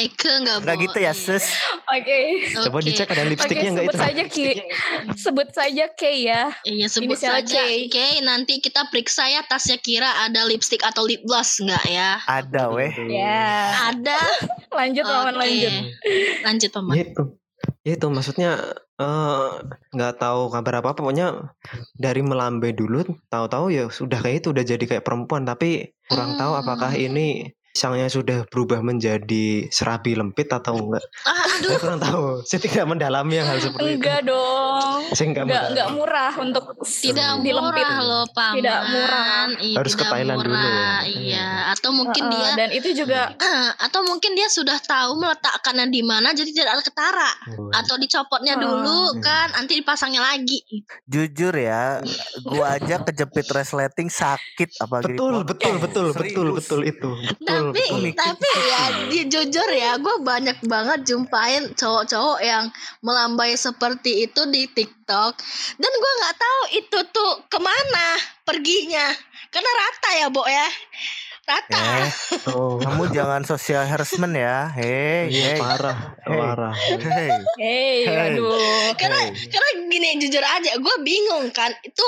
Eke nggak nggak gitu ya boleh. sus oke. Coba dicek ada lipstiknya nggak sebut itu. saja Ki. Sebut saja K ya. Iya sebut Inisial saja. K. Nanti kita periksa ya tasnya kira ada lipstick atau lip gloss nggak ya? ada weh Ya. Ada. Lanjut Paman lanjut. Lanjut paman. Ya itu. Ya itu maksudnya eh, nggak tahu kabar apa pokoknya dari melambai dulu tahu-tahu ya sudah kayak itu udah jadi kayak perempuan tapi kurang tahu Hmm. apakah ini sangnya sudah berubah menjadi serabi lempit atau enggak. Ah, aduh. Saya kurang tahu. Saya tidak mendalami hal seperti Enggak dong. itu. Saya enggak Enggak enggak murah untuk Tidak dilempit. murah loh paman. Tidak murah. Iya, Harus ke tidak Thailand dulu murah. ya. Iya. Atau mungkin Heeh, dia dan itu juga atau mungkin dia sudah tahu meletakkannya di mana jadi tidak ada ketara atau dicopotnya Oh. dulu kan nanti dipasangnya lagi jujur ya gua aja kejepit resleting sakit apalagi Betul, betul, betul, betul, Serius. betul itu. Betul, tapi betul. tapi ya di- jujur ya gue banyak banget jumpain cowok-cowok yang melambai seperti itu di TikTok dan gue nggak tahu itu tuh ke mana perginya karena rata ya bo ya rata eh Oh, kamu jangan social harassment ya hei hei parah, Hey. parah. hei hey, Hey. aduh. karena karena gini jujur aja gue bingung kan itu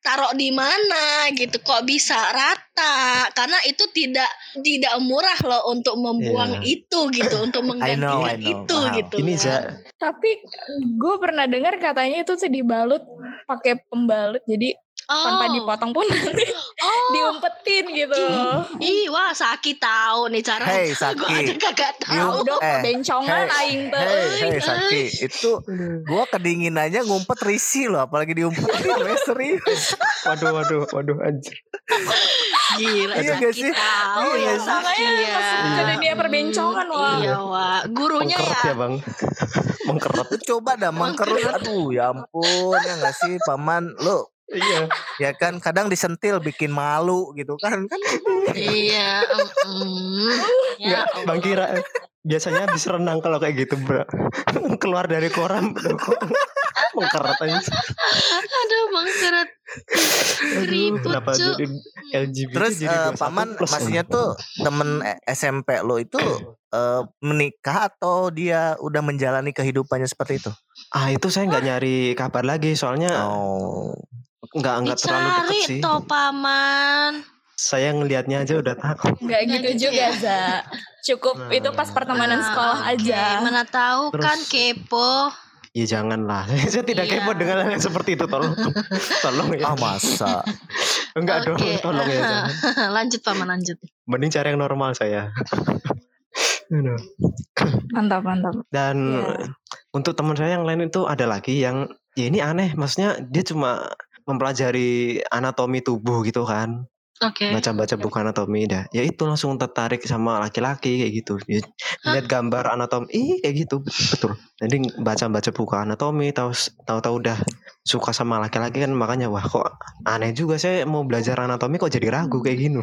taruh di mana gitu kok bisa rata karena itu tidak tidak murah loh untuk membuang Iya. itu gitu untuk I know, menggantikan I know, itu paham. gitu Ini kan. Tapi gue pernah dengar katanya itu tuh dibalut pakai pembalut jadi tanpa Oh. dipotong pun nanti Oh, diumpetin gitu. ih wah Saki tahu nih cara. Hey, Gua Saki. aja kagak tahu. You- Udah Eh, bencongan hey, aing tuh. hei euy. hei Saki itu gua kedinginannya ngumpet risih loh apalagi diumpetin weh serius waduh, waduh, waduh anjir. Gila Iya gak sih? tahu Iya ya gak sih? Saki Makanya ya. ke dunia perbencongan, wah. Iya wah. Gurunya Mengkerut ya. ya, Bang. Mengkerut. coba dah mengkerut aduh ya ampun ya nggak sih paman lu Iya. ya kan kadang disentil bikin malu gitu kan kan Iya. mm, Ya. Bang Kira biasanya habis renang kalau kayak gitu, Bro. Keluar dari koram mengkerut aja. Aduh. Ribut Kenapa jadi LGBT terus jadi eh, 21 paman plus maksudnya tuh temen eh, SMP lo itu eh, menikah atau dia udah menjalani kehidupannya seperti itu Ah, itu saya nggak nyari kabar lagi soalnya oh nggak nggak terlalu deket sih. toh paman. Saya ngelihatnya aja udah takut. Enggak Nggak gitu gitu juga, ya. Za. Cukup Nah. itu pas pertemanan Ah, sekolah oke. aja. Mana tahu Terus- kan kepo. Ya janganlah. saya tidak Iya. kepo dengan hal yang seperti itu tolong. tolong ya. ah masa Enggak dong, Oke. tolong ya. jangan. lanjut paman lanjut. Mending cari yang normal saya. Mantap, mantap. Dan Iya. untuk teman saya yang lain itu ada lagi yang ya ini aneh, maksudnya dia cuma mempelajari anatomi tubuh gitu kan, Oke. baca-baca buku anatomi dah. Ya itu langsung tertarik sama laki-laki kayak gitu. Dia lihat gambar anatomi, ih kayak gitu, betul. Jadi baca-baca buku anatomi, tahu tahu-tahu udah suka sama laki-laki kan makanya wah kok aneh juga saya mau belajar anatomi kok jadi ragu kayak gini.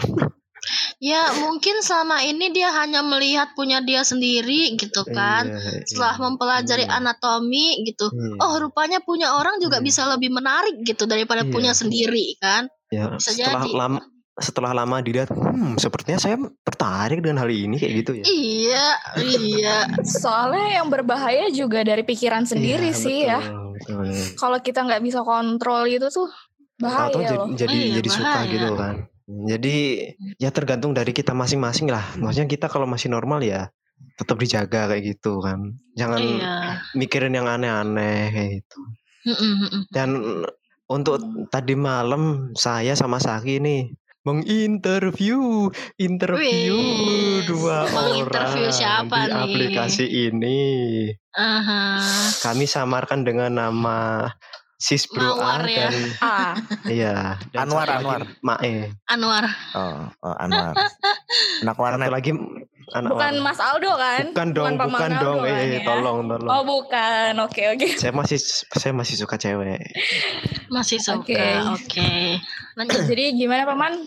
Ya mungkin selama ini dia hanya melihat punya dia sendiri gitu kan. Iya, Setelah iya. mempelajari Iya. anatomi gitu. Iya. Oh rupanya punya orang juga Iya. bisa lebih menarik gitu daripada Iya. punya sendiri kan. Ya, Bisa setelah jadi. lama setelah lama dilihat, hmm, sepertinya saya tertarik dengan hal ini kayak gitu ya. Iya, iya. Soalnya yang berbahaya juga dari pikiran sendiri Iya, sih ya. betul, betul. Kalau kita nggak bisa kontrol itu tuh bahaya jadi loh. jadi, Iya, jadi suka bahaya. gitu kan. Jadi ya tergantung dari kita masing-masing lah. Maksudnya kita kalau masih normal ya tetap dijaga kayak gitu kan. Jangan Iya. mikirin yang aneh-aneh kayak gitu. Mm-mm. Dan untuk tadi malam saya sama Saki ini menginterview interview Wih, dua menginterview orang siapa di nih? aplikasi ini. Aha. Kami samarkan dengan nama Sis Bro A ya. dan Ah, iya dan Anwar, Anwar. Mae. Anwar. oh, oh Anwar anak Satu warnet lagi anak bukan warnet. Mas Aldo kan? Bukan dong, Pak bukan Manaldo dong. kan Eh, ya? tolong, tolong. Oh bukan, oke oke. Saya masih saya masih suka cewek. Masih suka. Oke. Oke. Lanjut. Jadi gimana paman?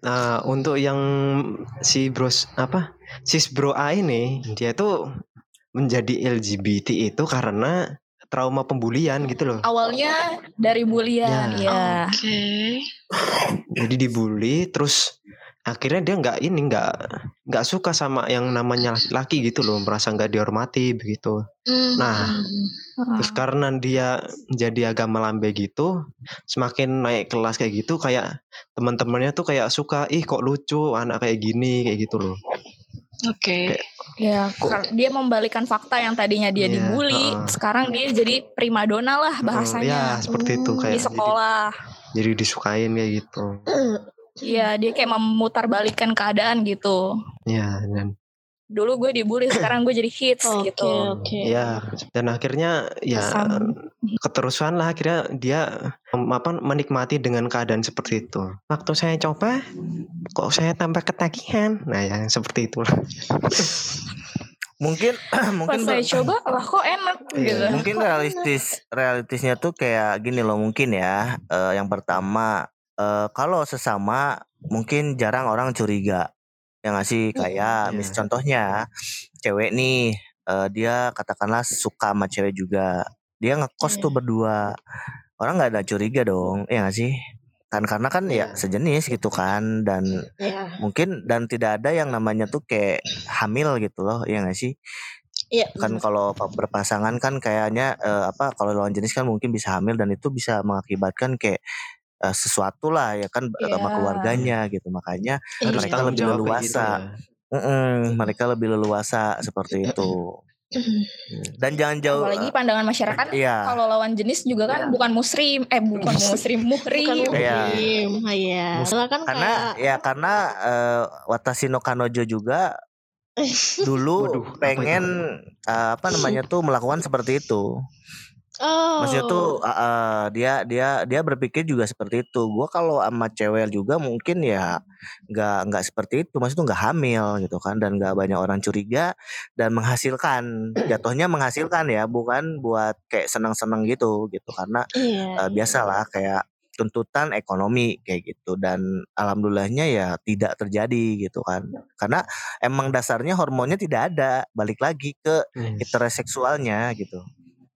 Nah, untuk yang si bros apa? Sis Bro A ini dia tuh menjadi LGBT itu karena trauma pembulian gitu loh. Awalnya dari bulian, Ya. ya. Oke. Jadi dibully terus akhirnya dia nggak ini nggak nggak suka sama yang namanya laki-laki gitu loh merasa nggak dihormati begitu Hmm. Nah. terus karena dia jadi agama lambe gitu semakin naik kelas kayak gitu kayak teman-temannya tuh kayak suka ih kok lucu anak kayak gini kayak gitu loh Oke. Ya, Kok- kar- dia membalikan fakta yang tadinya dia Iya, dibully, heeh. sekarang dia jadi primadona lah ya bahasanya seperti itu Hmm, kayak di sekolah. jadi, jadi disukain kayak gitu Iya, dia kayak memutarbalikkan keadaan gitu. ya dan Dulu gue dibully, sekarang gue jadi hits Oke, gitu. oke. ya dan akhirnya ya Sam- keterusan lah akhirnya dia em, apa menikmati dengan keadaan seperti itu. Waktu saya coba kok saya tambah ketagihan? Nah ya seperti itulah Mungkin Pas mungkin saya coba, lah kok enak Iya, gitu. mungkin realistis realistisnya tuh kayak gini loh mungkin ya Eh, yang pertama eh, kalau sesama mungkin jarang orang curiga yang ngasih kayak Iya. mis contohnya cewek nih eh, dia katakanlah suka sama cewek juga dia ngekos Iya. tuh berdua orang nggak ada curiga dong ya nggak sih kan karena kan ya Iya. sejenis gitu kan dan Ya. mungkin dan tidak ada yang namanya tuh kayak hamil gitu loh ya nggak sih Iya. kan kalau pa- berpasangan kan kayaknya eh, apa kalau lawan jenis kan mungkin bisa hamil dan itu bisa mengakibatkan kayak eh, sesuatu lah ya kan eh, sama Iya. keluarganya gitu makanya Iya. harus mereka tanggung lebih leluasa. gitu ya. mm-mm, mereka lebih leluasa seperti itu dan jangan jauh Apalagi pandangan masyarakat iya kalau lawan jenis juga kan bukan muslim, eh bukan muslim, muhrim. Bukan Iya. muhrim. Iya. Mus- Soalnya kan karena kayak ya karena eh, Watashi no Kanojo juga dulu Waduh, apa pengen eh, apa namanya tuh melakukan seperti itu oh. Maksudnya tuh uh, uh, dia dia dia berpikir juga seperti itu. Gua kalau sama cewek juga mungkin ya nggak nggak seperti itu. Maksudnya tuh nggak hamil gitu kan dan nggak banyak orang curiga dan menghasilkan. Jatuhnya menghasilkan ya, bukan buat kayak senang-senang gitu gitu karena Iya. uh, biasalah kayak tuntutan ekonomi kayak gitu dan alhamdulillahnya ya tidak terjadi gitu kan karena emang dasarnya hormonnya tidak ada balik lagi ke Hmm. heteroseksualnya gitu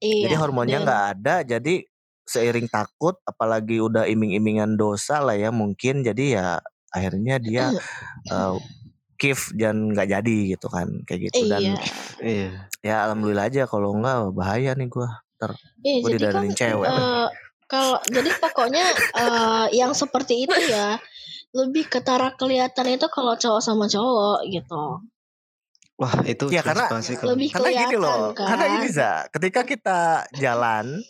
Iya. jadi hormonnya nggak ada, jadi seiring takut, apalagi udah iming-imingan dosa lah ya mungkin, jadi ya akhirnya dia uh, kif dan nggak jadi gitu kan, kayak gitu dan Iya. iya ya alhamdulillah aja kalau nggak bahaya nih gua. Iya, Gua jadi kan cewek. eh, kalau jadi pokoknya eh, yang seperti itu ya lebih ketara kelihatan itu kalau cowok sama cowok gitu. Wah itu Ya, karena- banget sih kalau- Lebih Karena gini loh, kan. karena gini za, ketika kita jalan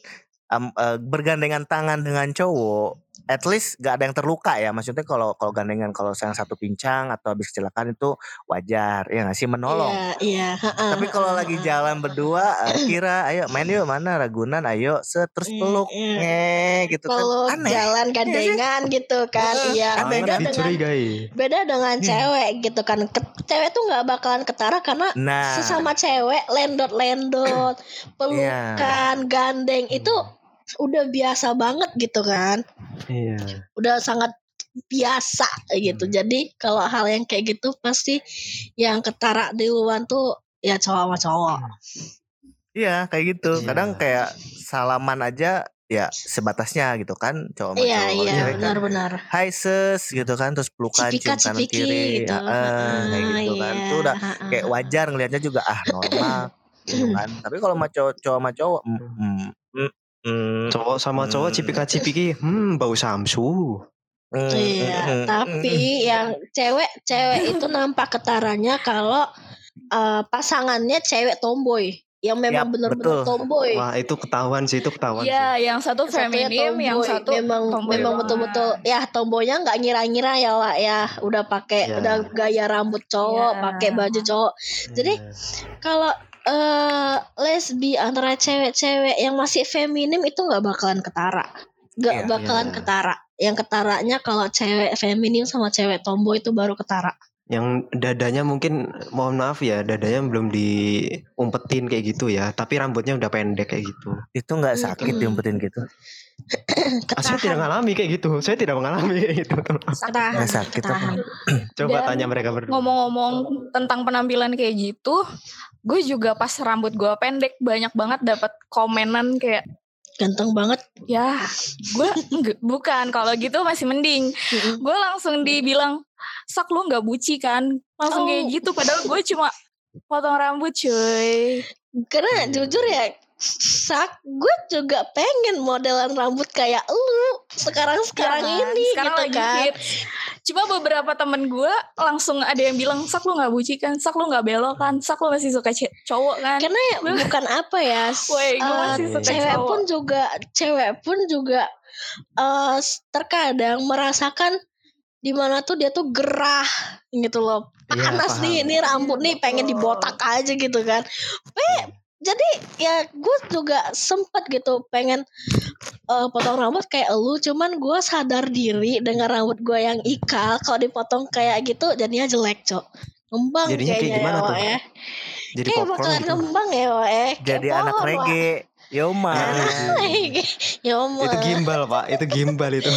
am- eh, bergandengan tangan dengan cowok, at least gak ada yang terluka ya. Maksudnya kalau kalau gandengan kalau yang satu pincang atau habis kecelakaan itu wajar, ya nggak sih menolong. Iya, iya. heeh, Tapi kalau lagi jalan berdua, eh, kira, ayo main yuk mana Ragunan, ayo set terus Iya, peluk, iya. nge gitu kan, Kalau aneh. jalan gandengan gitu kan, iya. Aneh Beda kan? dengan dicurigai beda dengan Hmm. cewek gitu kan. Ke- cewek tuh nggak bakalan ketara karena Nah, sesama cewek lendot-lendot, pelukan, gandeng itu udah biasa banget gitu kan. iya Udah sangat biasa gitu. Hmm. Jadi kalau hal yang kayak gitu pasti yang ketara di luar tuh ya cowok sama cowok. iya kayak gitu. Iya. Kadang kayak salaman aja ya sebatasnya gitu kan, cowok sama Iya cowok. iya kan, benar-benar. Hai sis gitu kan, terus pelukan Cipika cium kanan cipiki kiri, gitu. ah, ah, kayak gitu kan. Iya, Itu udah ha-ha. kayak wajar ngelihatnya juga ah normal gitu kan. Tapi kalau sama cowok cowok sama cowok, mm, mm, mm, mm, cowok sama cowok Hmm. cipika cipiki hmm bau samsu mm, Iya, mm, mm, tapi yang cewek cewek itu nampak ketaranya kalau eh, pasangannya cewek tomboy yang memang benar-benar betul. tomboy. wah itu ketahuan sih itu ketahuan Iya, yang satu feminim, yang tomboy. satu memang tomboy memang betul-betul ya tomboynya nggak ngira-ngira ya lah ya udah pakai Ya. udah gaya rambut cowok Ya. pakai baju cowok Jadi, Iya. kalau eh lesbi antara cewek-cewek yang masih feminim itu nggak bakalan ketara nggak Iya, bakalan iya. ketara yang ketaranya kalau cewek feminim sama cewek tomboy itu baru ketara yang dadanya mungkin mohon maaf ya dadanya belum diumpetin kayak gitu ya tapi rambutnya udah pendek kayak gitu itu nggak sakit Mm-mm. diumpetin gitu. Ah, saya tidak Ketahan. mengalami kayak gitu. Saya tidak mengalami kayak gitu. Ketahan. Sakit apa? ketahan. Coba Dan tanya mereka berdua. Ngomong-ngomong tentang penampilan kayak gitu, gue juga pas rambut gue pendek banyak banget dapat komenan kayak Ganteng banget. ya gue enggak- bukan kalau gitu masih mending gue langsung dibilang sak lu nggak buci kan langsung Oh. kayak gitu padahal gue cuma potong rambut cuy Karena jujur ya, sak gue juga pengen modelan rambut kayak lu sekarang sekarang Ya kan? ini sekarang gitu lagi kan. Cuma beberapa temen gue langsung ada yang bilang sak lu nggak buci kan, sak lu nggak belok kan, sak lu masih suka cowok kan. Karena ya bukan apa ya, Woi, gue eh, masih suka cewek cowok. pun juga cewek pun juga eh terkadang merasakan di mana tuh dia tuh gerah gitu loh Iya, panas paham. nih ini rambut nih pengen dibotak aja gitu kan eh jadi ya gue juga sempet gitu pengen eh, potong rambut kayak lu cuman gue sadar diri dengan rambut gue yang ikal kalau dipotong kayak gitu jadinya jelek cok ngembang Jadinya kayak kayaknya gimana ya tuh? Ya Jadi kayak bakalan gitu. ngembang ya Wak, ya Jadi Kayak anak pohon, Wak. reggae. Yoma. ya oma Itu gimbal pak, itu gimbal itu.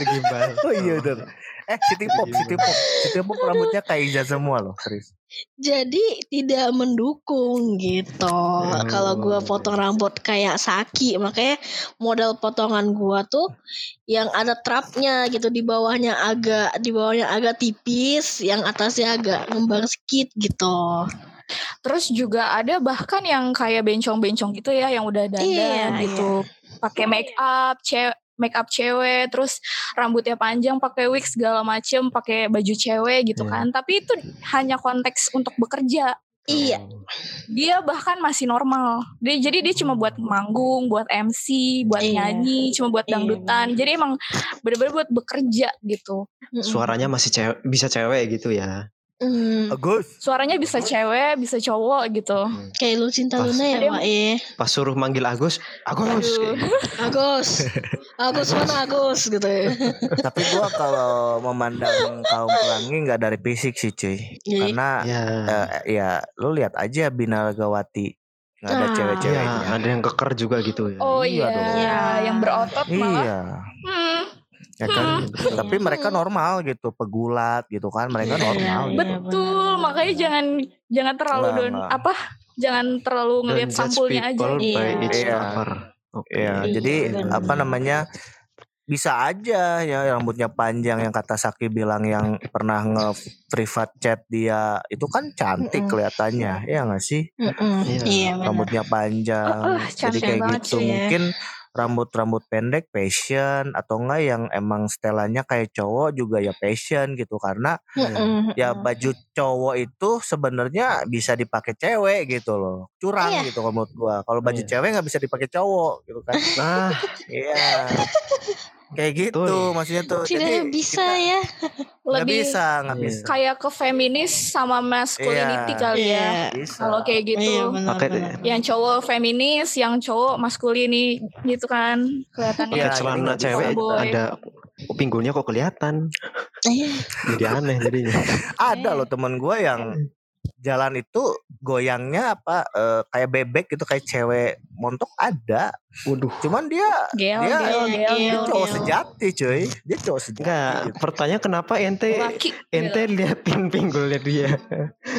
itu gimbal. Oh iya udah. Eh City Pop, City Pop, City Pop rambutnya kayak Iza semua loh, serius. jadi tidak mendukung gitu. Oh. kalau gua potong rambut kayak Saki makanya model potongan gua tuh yang ada trapnya gitu di bawahnya agak di bawahnya agak tipis yang atasnya agak ngembang sedikit gitu. Terus juga ada bahkan yang kayak bencong-bencong gitu ya, yang udah dandan Iya, gitu, pakai make up, cewek make up cewek, terus rambutnya panjang, pakai wig segala macem, pakai baju cewek gitu Iya. kan. Tapi itu hanya konteks untuk bekerja. iya Dia bahkan masih normal. Dia jadi dia cuma buat manggung, buat MC, buat Iya. nyanyi, cuma buat Iya, dangdutan. Jadi emang bener-bener buat bekerja gitu. Suaranya masih cewek, bisa cewek gitu ya. Mm, Bagus. Suaranya bisa cewek, bisa cowok gitu. kayak lu cinta Pas- Luna ya Wak ya Pas suruh manggil Agus, Agus. Gitu. Agus Agus mana Agus gitu ya Tapi gua kalau memandang kaum pelangi nggak dari fisik sih cuy. Jadi, Karena Ya. eh, ya lu lihat aja Bina Gawati nggak ada Ah. Iya, cewek-ceweknya. ada yang keker juga gitu ya. Oh Iya iya, dong. yang berotot malah. Iya, Hmm, ya kan. Hmm. Tapi mereka normal gitu, pegulat gitu kan. Mereka Iya, normal. iya, gitu. betul, makanya jangan jangan terlalu Enggak, don enggak. apa? Jangan terlalu ngelihat sampulnya aja. people by Iya. Iya. Iya, Iya, jadi benar. apa namanya? Bisa aja ya rambutnya panjang yang kata Saki bilang yang pernah nge private chat dia itu kan cantik Mm-mm. kelihatannya ya nggak sih mm-mm. Iya. iya rambutnya panjang Ah, ah, jadi kayak gitu sih ya. mungkin rambut-rambut pendek passion atau enggak yang emang setelannya kayak cowok juga ya passion gitu karena Mm-mm. ya baju cowok itu sebenarnya bisa dipakai cewek gitu loh curang Iya. gitu kalau menurut gua kalau baju Iya. cewek nggak bisa dipakai cowok gitu kan Nah, iya kayak gitu Betul. maksudnya tuh tidak jadi bisa kita ya Lebih bisa nggak Iya. bisa kayak ke feminis sama masculinity Iya. kali ya. Iya. bisa Kalau kayak gitu. Iya, benar, pakai benar. Yang cowok feminis, yang cowok maskulini gitu kan kelihatannya. Iya, celana cewek. Boy. ada pinggulnya kok kelihatan. Iya. Jadi aneh jadinya. ada loh temen gua yang jalan itu goyangnya apa eh, kayak bebek gitu kayak cewek montok ada Waduh. cuman dia Gel, Dia- gel, gel, Gel, dia gel. cowok gel. sejati cuy dia cowok sejati Enggak, gitu. pertanyaan kenapa ente Laki. ente liatin pinggulnya dia?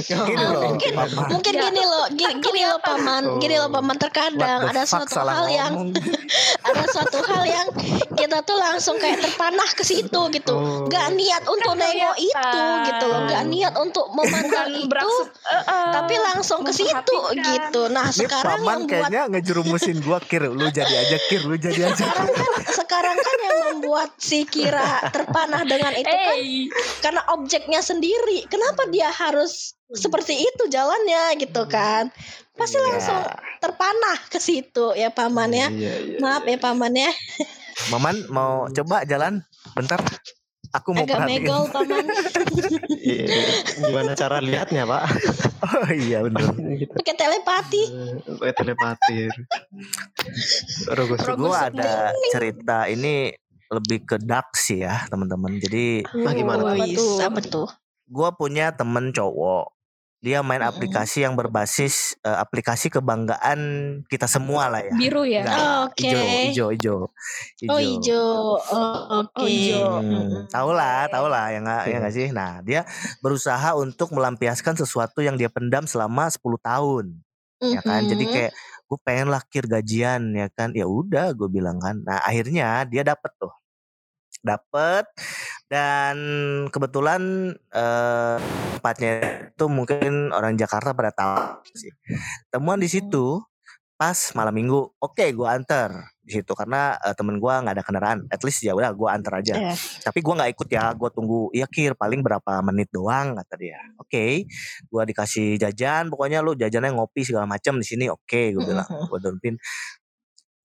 Gini Ah, loh, mungkin Mama. mungkin Ya. gini loh gini, gini loh paman Oh. gini loh paman terkadang ada suatu hal yang ngomong. ada suatu hal yang kita tuh langsung kayak terpanah ke situ gitu Oh. nggak niat untuk Kan nengok itu kelihatan. gitu loh nggak niat untuk memandang itu beraksud, eh, eh, tapi langsung ke situ gitu nah Ini sekarang paman yang buat kayaknya ngejerumusin gua kir lu jadi aja kir lu jadi aja. Sekarang kan sekarang kan yang membuat si Kira terpanah dengan itu kan karena objeknya sendiri. Kenapa dia harus seperti itu jalannya gitu kan? Pasti Iya. langsung terpanah ke situ ya paman ya. Iya, iya. maaf ya paman ya. Maman mau coba jalan? Bentar aku mau agak perhatiin megol paman Iya, Gimana cara lihatnya, Pak? oh iya bener gitu. pakai telepati Eh, telepati. Rogo Rogo gue ada cerita ini lebih ke dark sih ya teman-teman jadi Ah, gimana Oh, tuh? iya, apa tuh gue punya temen cowok dia main Mm-mm. aplikasi yang berbasis eh, aplikasi kebanggaan kita semua lah ya. Biru ya. Oh, Oke. Ijo, ijo, ijo. Oh hijau. Oh, Oke. Oh, hijau. Hmm, tahu lah, tahu lah ya nggak ya nggak sih. Nah dia berusaha untuk melampiaskan sesuatu yang dia pendam selama 10 tahun, ya kan. Jadi kayak gue pengen lah kir gajian ya kan. Ya udah gue bilang kan. Nah akhirnya dia dapet tuh, dapet dan kebetulan eh, tempatnya itu mungkin orang Jakarta pada tahu sih. Temuan di situ pas malam minggu. Oke, gue anter di situ karena eh, temen gue nggak ada kendaraan. At least ya udah gue anter aja Eh, tapi gua nggak ikut ya gue tunggu iya kir paling berapa menit doang kata dia oke gua dikasih jajan pokoknya lu jajannya ngopi segala macam di sini oke gue bilang gue dompin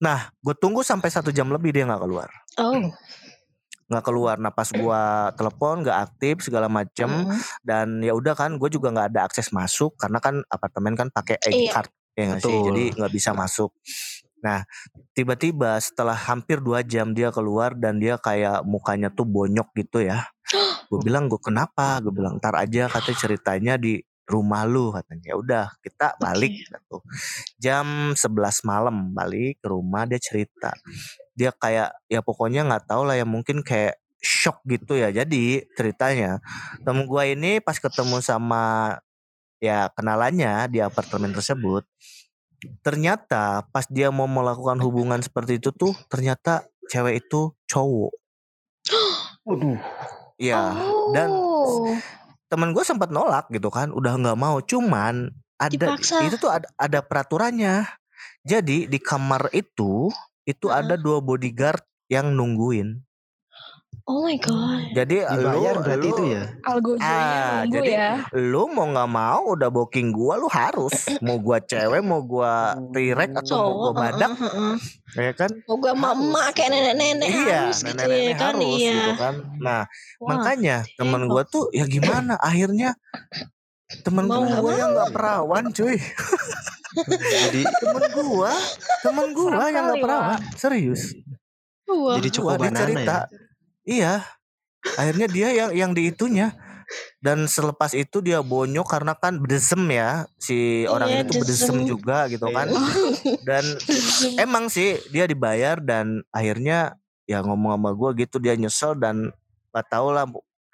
nah gue tunggu sampai satu jam lebih dia nggak keluar Oh. Nggak keluar. Nah pas gua telepon nggak aktif segala macam Mhm. dan ya udah kan gue juga nggak ada akses masuk karena kan apartemen kan pakai ID Iya. card ya nggak sih? Jadi nggak bisa masuk. Nah tiba-tiba setelah hampir dua jam dia keluar dan dia kayak mukanya tuh bonyok gitu ya gue bilang gue kenapa? Gue bilang ntar aja katanya ceritanya di rumah lu katanya. Ya udah kita balik gitu. Jam 11 malam balik ke rumah dia cerita dia kayak ya pokoknya nggak tahu lah ya mungkin kayak shock gitu ya jadi ceritanya temen gua ini pas ketemu sama ya kenalannya di apartemen tersebut ternyata pas dia mau melakukan hubungan seperti itu tuh ternyata cewek itu cowok Waduh. ya dan Oh. temen gue sempat nolak gitu kan udah nggak mau cuman ada Dipaksa. itu tuh ada, ada peraturannya jadi di kamar itu itu Heeh. ada dua bodyguard yang nungguin Oh my god. jadi Dibayar lu, berarti lu, itu ya. Ah, nunggu jadi- ya. lu mau nggak mau udah booking gua lu harus mau gua cewek mau gua tirek atau mau gua badak heeh. ya kan Oh gue emak-emak kayak nenek-nenek iya harus gitu ya nenek-nenek kan harus iya. gitu kan nah Wah, makanya temen gua tuh ya gimana akhirnya temen Mau gua yang nggak perawan cuy Jadi temen gua temen gua yang nggak kali, perawan serius Wah. jadi cukup Wah, banana cerita ya. iya akhirnya dia yang yang di itunya dan selepas itu dia bonyok karena kan bedesem ya si orang Iya, ini tuh bedesem desem. juga gitu kan Iya. dan emang sih dia dibayar dan akhirnya ya ngomong sama gue gitu dia nyesel dan gak tau lah.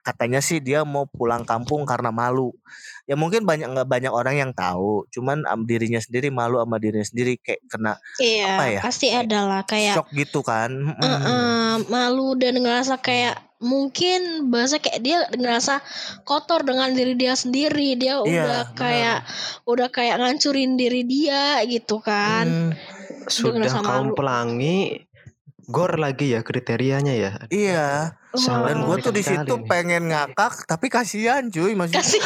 Katanya sih dia mau pulang kampung karena malu ya mungkin banyak nggak banyak orang yang tahu cuman am dirinya sendiri malu sama dirinya sendiri kayak kena Iya, apa ya? pasti ada lah kayak shock gitu kan eh, eh, malu dan ngerasa kayak mungkin bahasa kayak dia ngerasa kotor dengan diri dia sendiri. Dia Iya, udah benar. kayak udah kayak ngancurin diri dia gitu kan. Hmm, Sudah kaum malu. pelangi gor lagi ya kriterianya ya. iya Dan gue tuh di situ pengen ngakak tapi kasihan cuy maksudnya Kasih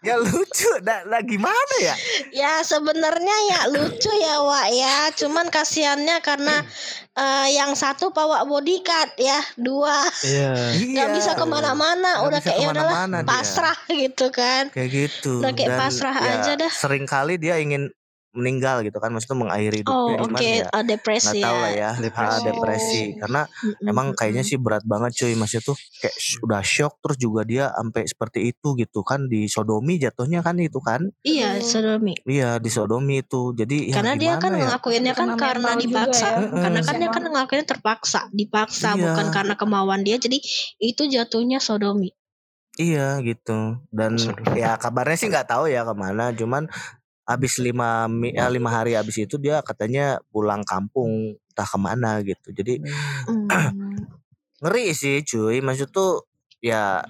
ya lucu nah, nah gimana ya ya sebenarnya ya lucu ya Wak ya. Cuman kasihannya karena eh, yang satu bawa bodyguard ya, dua Iya. nggak Iya. bisa ke mana-mana. Udah bisa kayak ya udahlah ke mana-mana dia. pasrah gitu kan. kayak gitu Udah kayak dan pasrah ya, aja dah. sering kali dia ingin meninggal gitu kan maksudnya mengakhiri Oh hidupnya oke cuman ya eh, depresi nggak tahu ya. lah ya Depresi. Ah, depresi karena Mm-mm, emang kayaknya sih berat banget cuy maksudnya tuh kayak udah shock terus juga dia sampai seperti itu gitu kan di sodomi jatuhnya kan itu kan Iya sodomi. iya di sodomi itu jadi ya karena dia gimana kan ya ngelakuinnya kan karena juga dipaksa. ya. Karena kan dia kan ngelakuinnya terpaksa, dipaksa Iya. bukan karena kemauan dia. Jadi itu jatuhnya sodomi. Iya gitu dan ya kabarnya sih nggak tahu ya ke mana cuman habis lima eh, lima hari habis itu dia katanya pulang kampung entah ke mana gitu jadi Hmm. ngeri sih cuy maksud tuh ya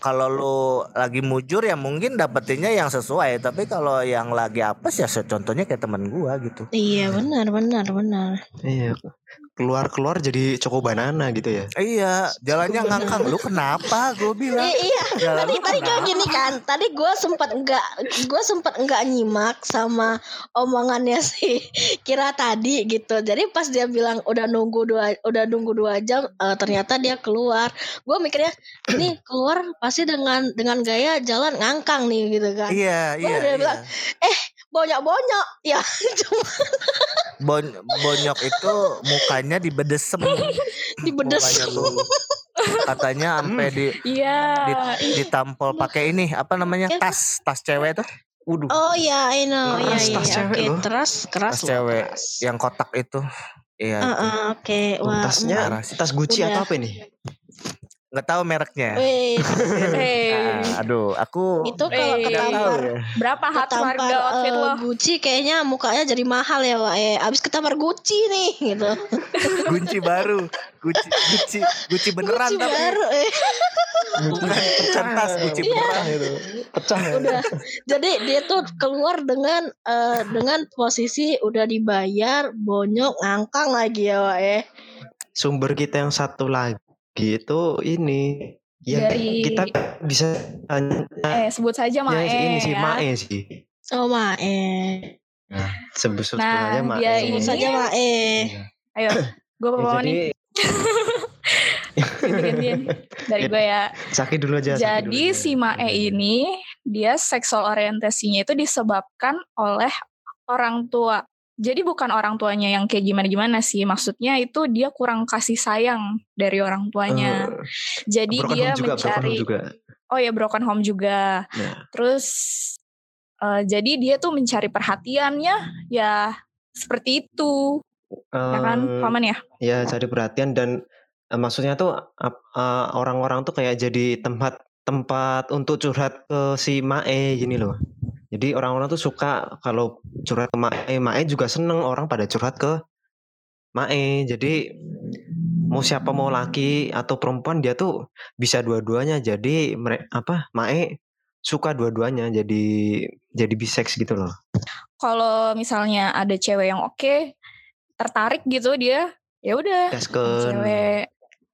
kalau lu lagi mujur ya mungkin dapetinnya yang sesuai tapi kalau yang lagi apes ya contohnya kayak teman gua gitu iya benar benar benar. Iya. Keluar-keluar jadi coko banana gitu ya. iya jalannya ngangkang. lu kenapa? Gue bilang. I- iya. Jalan tadi tadi kayak gini kan. tadi gue sempat enggak gue sempat enggak nyimak sama omongannya si kira tadi gitu. Jadi pas dia bilang udah nunggu dua udah nunggu dua jam eh, ternyata dia keluar. Gue mikirnya ini keluar pasti dengan dengan gaya jalan ngangkang nih gitu kan. Iya Wah, iya, dia iya. bilang, bonyok bonyok ya cuma Bon- bonyok itu mukanya dibedesem dibedes Mukanya tuh katanya sampai di Iya. di- ditampol pakai ini apa namanya Ya. tas tas cewek tuh Waduh. Oh iya, I know. Iya, Keras iya, tas iya. cewek Oke, loh. keras, keras tas loh, cewek keras. yang kotak itu iya itu. ah, Oke, Oh, wah. tasnya tas Gucci Udah. atau apa ini? Nggak tahu mereknya Wih, Hey, Ah, aduh aku itu kalau Eh, ketampar berapa hat ketampar harga outfit eh, lo? Gucci kayaknya mukanya jadi mahal ya, Wak. Eh, abis ketampar Gucci nih, gitu. Gucci baru Gucci Gucci Gucci beneran Gucci tapi baru, eh. bukan bukan tas Gucci Iya. beneran itu Pecah ya. udah jadi dia tuh keluar dengan eh, dengan posisi udah dibayar bonyok ngangkang lagi ya Wak eh Sumber kita yang satu lagi itu ini yang Dari- kita bisa tanya Eh, sebut saja Mae ini sih ya. Mae sih. oh ma eh Sebut sebut Nah, aja Mae. dia sebut ini- saja ma eh Ayo, gue Ya, bawa jadi nih. Dari gue ya. Saki dulu aja. Jadi dulu aja. si Mae ini dia seksual orientasinya itu disebabkan oleh orang tua. Jadi bukan orang tuanya yang kayak gimana-gimana sih. Maksudnya itu dia kurang kasih sayang dari orang tuanya. Eh, Jadi dia juga, mencari juga. Oh ya broken home juga. Nah. Terus eh, jadi dia tuh mencari perhatiannya ya seperti itu. ya kan, Eh, paman ya? ya cari perhatian dan eh, maksudnya tuh ap- eh, orang-orang tuh kayak jadi tempat tempat untuk curhat ke si Mae gini loh. Jadi orang-orang tuh suka kalau curhat ke Mae, Mae juga seneng orang pada curhat ke Mae. Jadi mau siapa mau laki atau perempuan dia tuh bisa dua-duanya. Jadi mereka apa Mae suka dua-duanya jadi jadi bisex gitu loh. Kalau misalnya ada cewek yang oke, tertarik gitu dia, ya udah Gaskeun.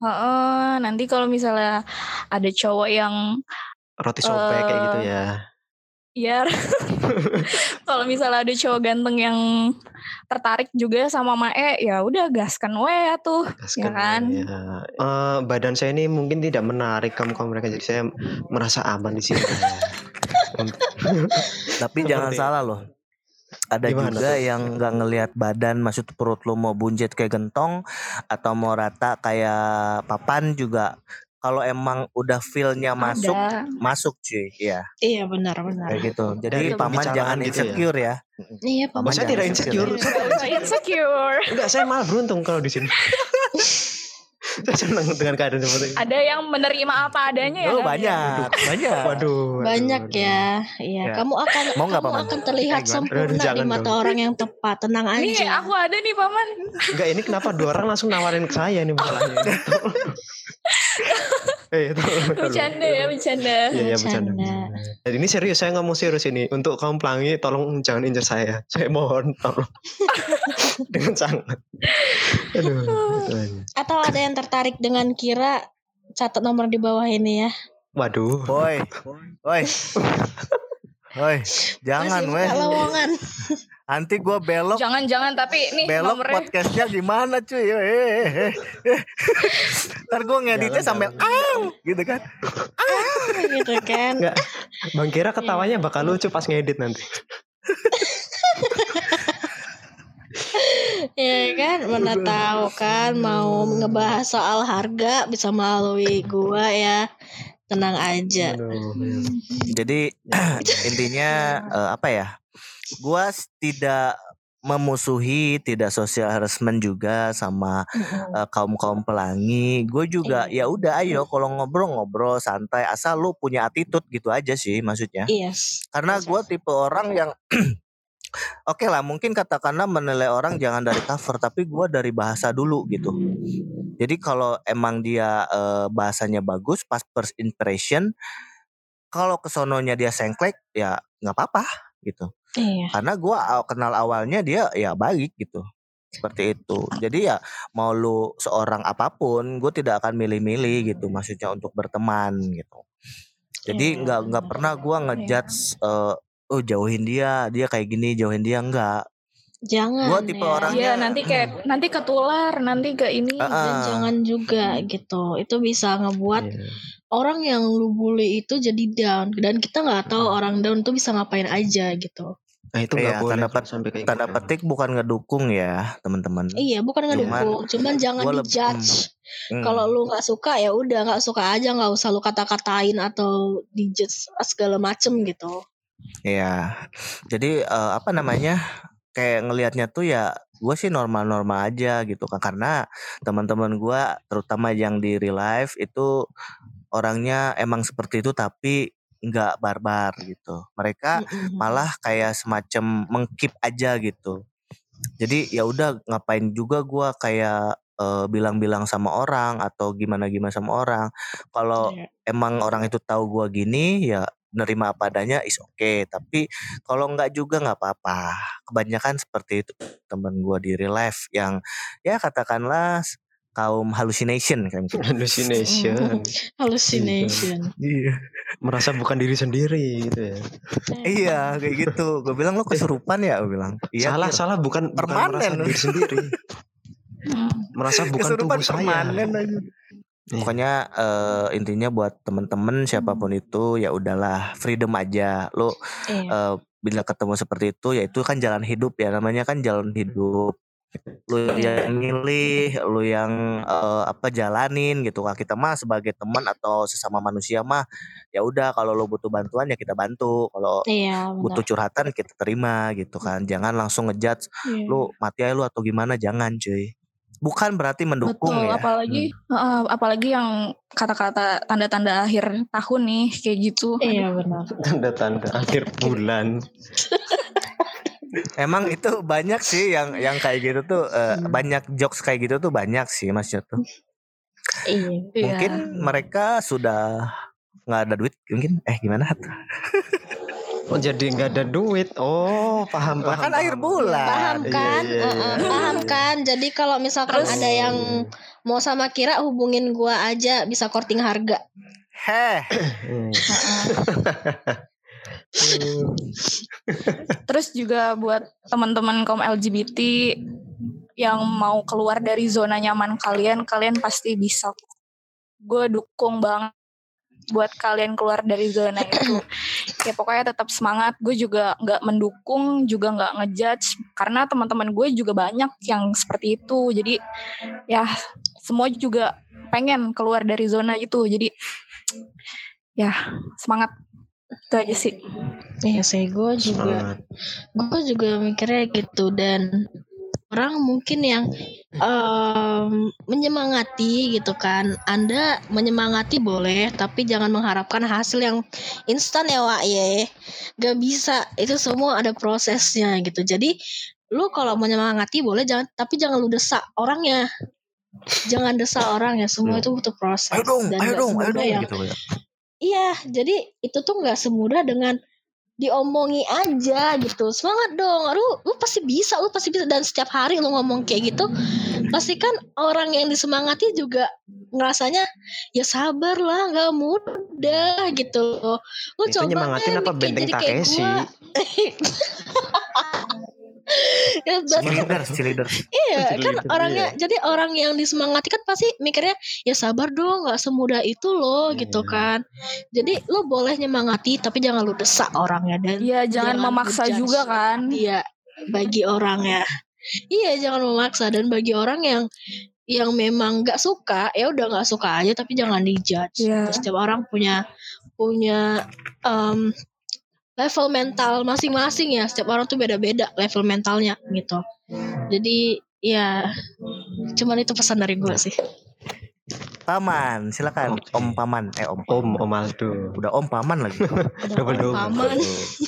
Heeh, nanti kalau misalnya ada cowok yang roti sobek kayak gitu Eh, ya. ya kalau misalnya ada cowok ganteng yang tertarik juga sama Mae, ya udah gaskan we tuh. Gaskeun, kan? ya. Eh, badan saya ini mungkin tidak menarik kamu kamu mereka jadi saya merasa aman di sini. tapi jangan salah loh ada Gimana juga tuh? yang nggak ngelihat badan maksud perut lu mau buncit kayak gentong atau mau rata kayak papan juga kalau emang udah feelnya masuk Ada. masuk cuy ya iya benar benar kayak gitu jadi Dari paman jangan itu ya? insecure ya, iya Paman saya tidak insecure. Gak usah insecure. Enggak, saya malah beruntung kalau di sini. saya senang dengan keadaan seperti ini. Ada yang menerima apa adanya ya oh kan? banyak banyak Waduh, waduh, banyak waduh. ya iya Ya. kamu akan Mau nggak, kamu Paman? akan terlihat Eh, sempurna Aduh, di jangan mata dong. orang yang tepat tenang Nih aja aku ada nih paman. Enggak, ini kenapa dua orang langsung nawarin ke saya nih masalahnya. eh, itu. Bercanda ya bercanda. Iya, iya bercanda. Dan ini serius, saya ngomong serius ini. Untuk kaum pelangi, tolong jangan injak saya. Saya mohon, tolong. Dengan sangat. Aduh, atau ada yang tertarik dengan Kira catat nomor di bawah ini ya Waduh. Woi, woi, woi, jangan weh. lowongan Nanti gue belok, Jangan-jangan tapi nih belok nomornya podcastnya gimana cuy? Eh, eh, eh, eh. Ntar gue ngeditnya Jangan, sambil jangan. aw gitu kan. gitu kan Enggak. Bang Kira ketawanya bakal lucu pas ngedit nanti. Ya kan, mana tahu kan mau ngebahas soal harga bisa melalui gua ya. Tenang aja. Aduh. Jadi intinya eh, apa ya? Gua tidak memusuhi, tidak social harassment juga sama eh, kaum kaum pelangi. Gue juga ya udah ayo kalau ngobrol-ngobrol santai asal lu punya attitude gitu aja sih maksudnya. Iya. Karena gue tipe orang yang Oke lah, mungkin katakanlah menilai orang jangan dari cover, tapi gue dari bahasa dulu gitu. Jadi kalau emang dia eh, bahasanya bagus, pas first impression, kalau kesononya dia sengklek, ya nggak apa-apa gitu. Iya. Karena gue kenal awalnya dia ya baik gitu. Seperti itu. Jadi ya mau lu seorang apa pun, gue tidak akan milih-milih gitu. Maksudnya untuk berteman gitu. Jadi Iya, nggak nggak pernah gue ngejudge eh, oh jauhin dia, dia kayak gini, jauhin dia enggak. Jangan. Gua tipe ya. orang- Iya Orangnya- nanti kayak nanti ketular nanti ke ini. Ah, Dan ah. jangan juga gitu. Itu bisa ngebuat Iya. orang yang lu bully itu jadi down dan kita nggak tahu orang down tuh bisa ngapain aja gitu. Nah itu nggak Iya, boleh tanda pet- sampai kayak Tanda gitu. petik bukan ngedukung ya teman-teman. Iya, bukan ngedukung, cuman jangan gua leb- dijudge. Hmm. Kalau lu nggak suka ya udah nggak suka aja nggak usah lu kata-katain atau dijudge segala macem gitu. Iya. Jadi eh, apa namanya? Kayak ngelihatnya tuh ya gue sih normal-normal aja gitu kan karena teman-teman gue terutama yang di real life itu orangnya emang seperti itu tapi nggak barbar gitu. Mereka malah kayak semacam mengkip aja gitu. Jadi ya udah ngapain juga gua kayak eh, bilang-bilang sama orang atau gimana-gimana sama orang. Kalau Iya. emang orang itu tahu gua gini ya nerima apa adanya is oke. Tapi kalau nggak juga nggak apa-apa. Kebanyakan seperti itu teman gua di real life yang ya katakanlah kaum hallucination kayak gitu. hallucination Hallucination. Iya. merasa bukan diri sendiri gitu ya Iya kayak gitu. Gue bilang lo kesurupan ya, gue bilang. Iya. salah Kir. salah bukan bukan Permanen. merasa diri sendiri merasa bukan Kesurupan tubuh saya permanen aja. Iya. Pokoknya eh, intinya buat temen-temen siapa pun itu ya udahlah freedom aja. Lo Iya. eh, bila ketemu seperti itu ya itu kan jalan hidup ya namanya kan jalan hidup. Lu yang milih, lu yang eh, apa jalanin gitu kan. Kita mah sebagai teman atau sesama manusia mah ya udah kalau lo butuh bantuan ya kita bantu. Kalau Iya benar. butuh curhatan kita terima gitu kan. Jangan langsung ngejudge Iya. lu mati aja lu atau gimana jangan cuy. Bukan berarti mendukung Betul, ya. apalagi heeh, apalagi yang kata-kata tanda-tanda akhir tahun nih kayak gitu. Iya benar. tanda-tanda akhir bulan Emang itu banyak sih yang yang kayak gitu tuh Hmm. banyak jokes kayak gitu tuh banyak sih Mas tuh. Iya. Iya. Mungkin mereka sudah nggak ada duit mungkin eh gimana oh jadi nggak ada duit oh paham paham kan akhir paham. bulan. Paham Iya, kan? iya, Heeh, iya. paham kan? Jadi kalau misalkan Terus- ada yang mau sama Kira hubungin gua aja bisa korting harga. Heh. Terus juga buat teman-teman kaum LGBT yang mau keluar dari zona nyaman kalian, kalian pasti bisa. Gue dukung banget buat kalian keluar dari zona itu. ya pokoknya tetap semangat. Gue juga nggak mendukung, juga nggak ngejudge karena teman-teman gue juga banyak yang seperti itu. Jadi ya semua juga pengen keluar dari zona itu. Jadi ya semangat itu aja sih. Iya sih, gue juga gue juga mikirnya gitu dan orang mungkin yang em, menyemangati gitu kan. Anda menyemangati boleh tapi jangan mengharapkan hasil yang instan ya Wak ya. Gak bisa. Itu semua ada prosesnya gitu. Jadi lu kalau menyemangati boleh jangan tapi jangan lu desak orangnya. Jangan desak orangnya. Semua itu butuh proses. Ayo dong, Dan ayo dong, ayo dong yang gitu ya. Iya, jadi itu tuh nggak semudah dengan diomongi aja gitu. Semangat dong, lu lu pasti bisa, lu pasti bisa dan setiap hari lu ngomong kayak gitu, pasti kan orang yang disemangati juga ngerasanya ya sabar lah, nggak mudah gitu. Lu itu coba nyemangatin apa benteng Takeshi gua. ya, berarti Cheerleader, cheerleader. Iya kan betul, orangnya jadi orang yang disemangati kan pasti mikirnya ya sabar dong nggak semudah itu loh Iya, gitu iya. kan jadi lo boleh nyemangati tapi jangan lu desak orangnya dan Iya jangan, Jangan memaksa juga kan. iya bagi orangnya iya jangan memaksa dan bagi orang yang yang memang nggak suka ya udah nggak suka aja tapi jangan dijudge Iya. Terus setiap orang punya punya em, level mental masing-masing ya. Setiap orang tuh beda-beda level mentalnya gitu. Jadi ya cuman itu pesan dari gue sih Paman, silakan Oke. Om Paman. Eh Om. om om Aldo Udah Om Paman lagi. Udah Double double. paman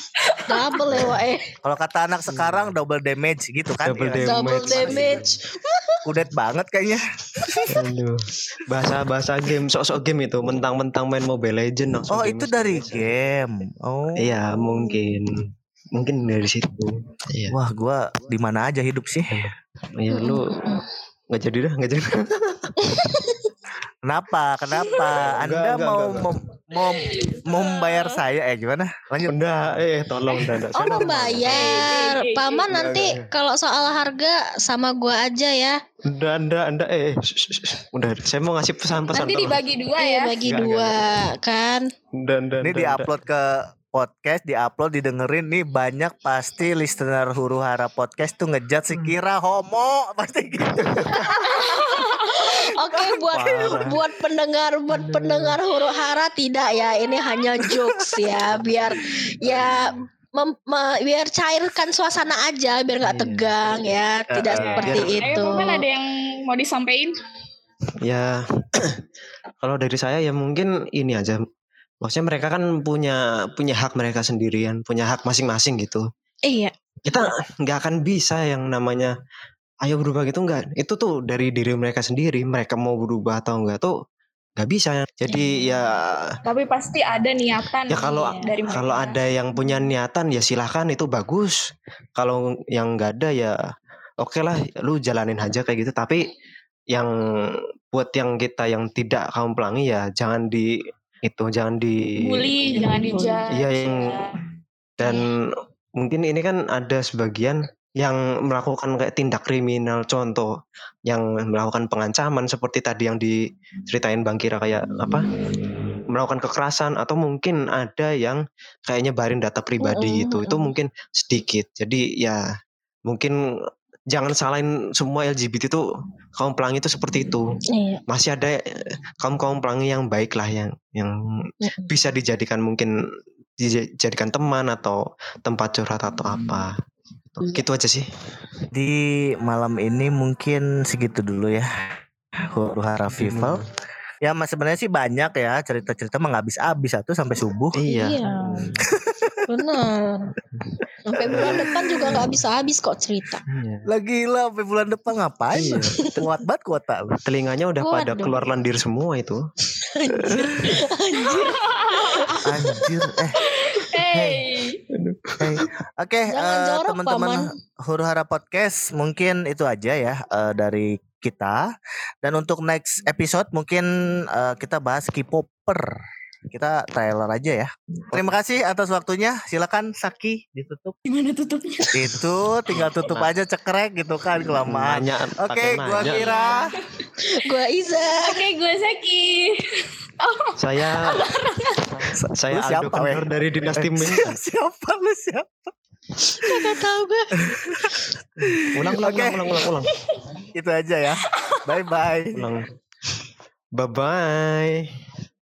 double ya eh Kalau kata anak sekarang double damage gitu kan. Double Iya. double damage Kudet banget kayaknya. Aduh. bahasa bahasa game sok-sok game itu mentang-mentang main Mobile Legend Oh, game itu dari game. Oh. iya mungkin mungkin dari situ iya Wah, gua di mana aja hidup sih? iya lu nggak jadi dah nggak jadi Kenapa? Kenapa? Anda Enggak, enggak, mau, enggak, mau mau mau membayar saya eh gimana? Lanjut. Enggak, eh tolong dah. Oh Saya mau udah- bayar Paman Enggak, nanti enggak. kalau soal harga sama gua aja ya Enggak, enggak, enggak, eh, udah, saya mau ngasih pesan-pesan. Nanti tolong. dibagi dua Iya ya. bagi Enggak, dua kan Enggak, enggak, Ini enggak, diupload ke podcast, diupload, didengerin nih banyak pasti listener huru hara podcast tuh ngejat si kira homo pasti gitu. Oke buat Parah. buat pendengar buat pendengar huru hara tidak ya ini hanya jokes ya biar ya mem- me- biar cairkan suasana aja biar nggak Iya. tegang ya tidak Eh, seperti Ayo itu. mungkin ada yang mau disampaikan? Ya, kalau dari saya ya mungkin ini aja. Maksudnya mereka kan punya punya hak mereka sendirian, punya hak masing-masing gitu. Iya. Kita nggak akan bisa yang namanya ayo berubah gitu nggak. Itu tuh dari diri mereka sendiri. Mereka mau berubah atau enggak tuh nggak bisa. Jadi ya Tapi pasti ada niatan ya kalau dari mereka. kalau ada yang punya niatan ya silahkan itu bagus. Kalau yang nggak ada ya oke lah, lu jalanin aja kayak gitu. Tapi yang buat yang kita yang tidak kaum pelangi ya jangan di itu jangan di bully, jangan dijudge. Iya, yang- dan mungkin ini kan ada sebagian yang melakukan kayak tindak kriminal contoh yang melakukan pengancaman seperti tadi yang diceritain Bang Kira kayak apa melakukan kekerasan atau mungkin ada yang kayak nyebarin data pribadi Mm-mm, itu itu mm-mm. mungkin sedikit jadi ya mungkin jangan salahin semua LGBT itu kaum pelangi itu seperti itu Iya. masih ada kaum kaum pelangi yang baik lah yang yang Mm-mm. bisa dijadikan mungkin dijadikan teman atau tempat curhat atau apa Iya. gitu aja sih Di malam ini mungkin segitu dulu ya. Huru hara Vival. Ya mas sebenarnya sih banyak ya cerita-cerita mah nggak habis-habis satu sampai subuh. iya Benar. Sampai bulan depan juga nggak bisa habis kok cerita. Iya. Lagi lah sampai bulan depan ngapain? Iya. Kuat banget kuota lu. telinganya udah pada Waduh. keluar lendir semua itu Anjir. Eh, Hey. hey. Oke, eh, teman-teman. Huru Hara Podcast mungkin itu aja ya eh, dari kita. Dan untuk next episode mungkin eh, kita bahas K-popper. Kita trailer aja ya. Terima kasih atas waktunya. Silakan Saki ditutup. Gimana tutupnya? Itu tinggal tutup aja cekrek gitu kan kelamaan. nanya Oke, pakai gua kira Gua Iza. Oke, gue Zaki. saya Lu saya siapa, Aldo weh? dari dinasti Ming siapa lu siapa? Kagak tahu gue. ulang ulang, Oke. ulang ulang ulang Itu aja ya. Bye bye. ulang bye bye